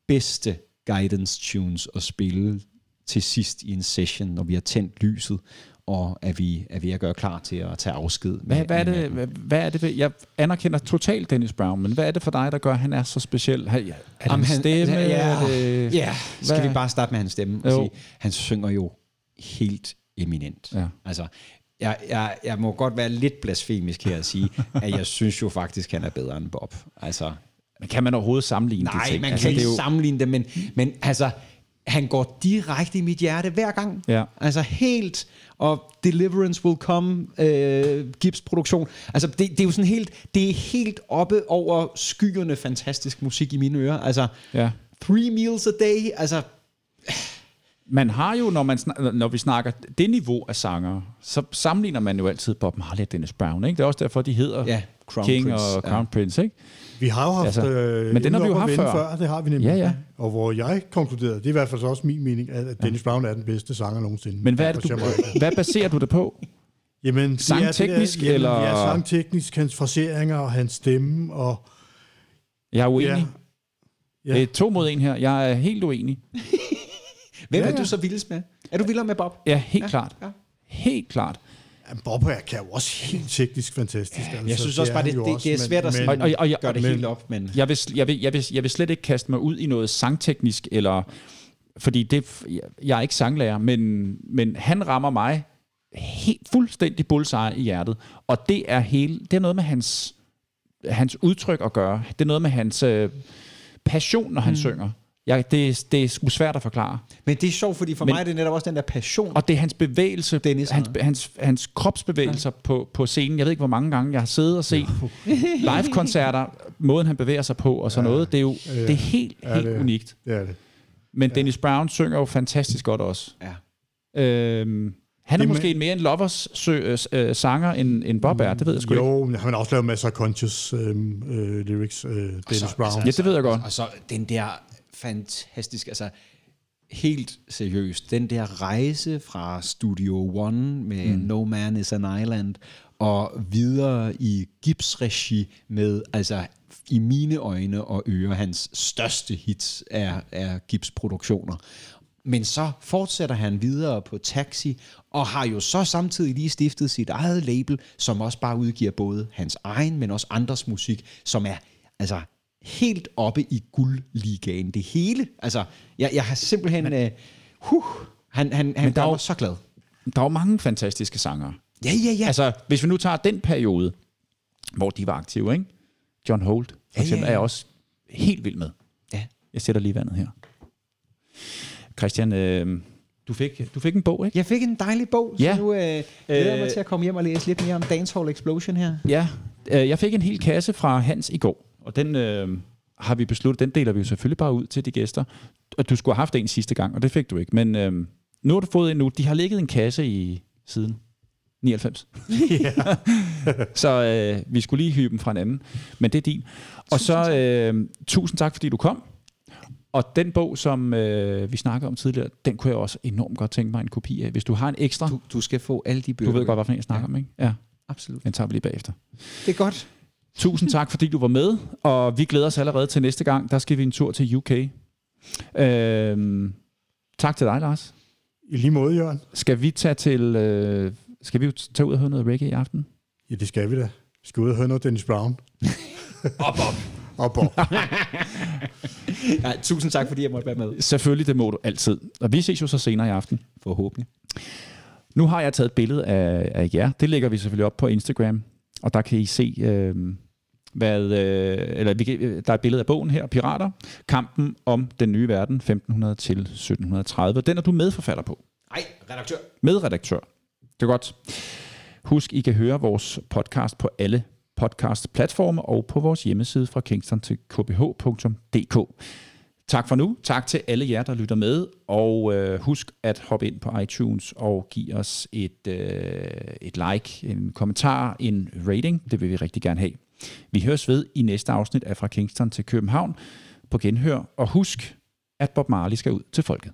bedste guidance tunes at spille til sidst i en session, når vi har tændt lyset, og er vi er ved at gøre klar til at tage afsked. med- Hvad, hvad, er det, hvad, hvad er det ved, jeg anerkender totalt Dennis Brown, men hvad er det for dig, der gør, at han er så speciel? Er det Jamen, en han- stemme? ja, Er det, Ja, skal Hvad- vi bare starte med hans stemme? Og Jo. sige, han synger jo helt eminent. Ja. Altså, jeg, jeg, jeg må godt være lidt blasfemisk her at sige, at jeg synes jo faktisk, han er bedre end Bob. Altså, Men kan man overhovedet sammenligne Nej, de ting? man altså, kan ikke jo, sammenligne det, men, men altså, han går direkte i mit hjerte hver gang. Ja. Altså helt, og Deliverance Will Come, øh, Gibbs produktion. Altså det, det er jo sådan helt, det er helt oppe over skyerne fantastisk musik i mine ører. Altså, Ja. Three Meals a Day, altså, Man har jo, når, man, snak- når vi snakker det niveau af sanger, så sammenligner man jo altid Bob Marley og Dennis Brown. Ikke? Det er også derfor, de hedder Ja, Crown King Prince, og ja. Crown Prince. Ikke? Vi har jo haft Altså, øh, men den har emnet vi jo haft vende før. Det har vi nemlig. Ja, ja. Og hvor jeg konkluderede, det er i hvert fald så også min mening, at at Dennis Brown er den bedste sanger nogensinde. Men hvad, er det, du, hvad baserer du det på? Jamen, det er Sangteknisk, det der, eller- Ja, sangteknisk, hans fraseringer og hans stemme. Og, Jeg er uenig. ja, Ja. Det er to mod en her. Jeg er helt uenig. hvem Ja, er ja. du så vildest med? Er du vildere med Bob? Ja, helt ja, klart. ja. Helt klart. Jamen, Bob er, kan jo også helt teknisk fantastisk. Altså, Jeg synes også bare, det, det, også, det er svært at men, Og- og- og- gøre det men- helt op, men... Jeg vil, jeg, vil, jeg, vil, jeg vil slet ikke kaste mig ud i noget sangteknisk, eller, fordi det, jeg, jeg er ikke sanglærer, men, men han rammer mig helt fuldstændig bullseye i hjertet. Og det er, hele, det er noget med hans, hans udtryk at gøre. Det er noget med hans øh, passion, når han mm. synger. Jeg, det, er- det er sgu svært at forklare. Men det er sjovt, fordi for Men- mig er det netop også den der passion. Og det er hans bevægelse, Dennis hans, hans, hans kropsbevægelser ja. på, på scenen. Jeg ved ikke, hvor mange gange jeg har siddet og set live-koncerter, måden han bevæger sig på og sådan ja. noget. Det er jo Ja. det er helt, Ja, helt det er- unikt. Det er det. Men Dennis Brown synger jo fantastisk godt også. Ja. Øhm, han er Jamen- måske mere en lovers sø, øh, øh, sanger, end, end Bob er. Det ved jeg sgu ikke. Jo, men han har også lavet masser af conscious øh, øh, lyrics, øh, Dennis så- Brown. Ja, det ved jeg godt. Og så den der fantastisk, altså helt seriøst, den der rejse fra Studio One med mm. No Man is an Island, og videre i Gibbs-regi med, altså i mine øjne og ører, hans største hits er, er Gibbs-produktioner. Men så fortsætter han videre på Taxi, og har jo så samtidig lige stiftet sit eget label, som også bare udgiver både hans egen, men også andres musik, som er altså helt oppe i guldligaen. Det hele. Altså, jeg, jeg har simpelthen... Men, uh, huh, han, han, han der er mig så glad. Der er jo mange fantastiske sangere. Ja, ja, ja. Altså, hvis vi nu tager den periode, hvor de var aktive, ikke? John Holt, for Ja, eksempel, ja, er ja. jeg også helt vild med. Ja. Jeg sætter lige vandet her. Christian, øh, du, fik, du fik en bog, ikke? Jeg fik en dejlig bog, Ja. så nu øh, glæder jeg mig Øh, til at komme hjem og læse lidt mere om Dancehall Explosion her. Ja, øh, jeg fik en hel kasse fra Hans i går, og den øh, har vi besluttet, den deler vi jo selvfølgelig bare ud til de gæster. Og du skulle have haft en sidste gang, og det fik du ikke. Men øh, nu har du fået en nu. De har ligget en kasse i siden 99. så øh, vi skulle lige hybe dem fra en anden. Men det er din. Og så øh, tusind tak, fordi du kom. Og den bog, som øh, vi snakkede om tidligere, den kunne jeg også enormt godt tænke mig en kopi af. Hvis du har en ekstra, du, Du, skal få alle de bøger. du ved godt, hvad jeg snakker ja. om, ikke? Ja, Absolut. den tager vi lige bagefter. Det er godt. Tusind tak, fordi du var med, og vi glæder os allerede til næste gang. Der skal vi en tur til UK. Øhm, tak til dig, Lars. I lige måde, Jørgen. Skal vi tage til... Øh, skal vi jo tage ud og høre noget reggae i aften? Ja, det skal vi da. Vi skal ud og høre noget Dennis Brown. Op, op. Op, op. Ja, tusind tak, fordi jeg måtte være med. Selvfølgelig, det må du altid. Og vi ses jo så senere i aften. Forhåbentlig. Nu har jeg taget et billede af, af jer. Det lægger vi selvfølgelig op på Instagram. Og der kan I se, øh, hvad, øh, eller vi kan, øh, der er et billede af bogen her, Pirater. Kampen om den nye verden, 1500 til 1730. Den er du medforfatter på. Nej, redaktør. Medredaktør. Det er godt. Husk, I kan høre vores podcast på alle podcast-platforme og på vores hjemmeside fra kingston til kbh.dk. Tak for nu. Tak til alle jer, der lytter med. Og øh, husk at hoppe ind på iTunes og give os et, øh, et like, en kommentar, en rating. Det vil vi rigtig gerne have. Vi høres ved i næste afsnit af Fra Kingston til København på genhør. Og husk, at Bob Marley skal ud til folket.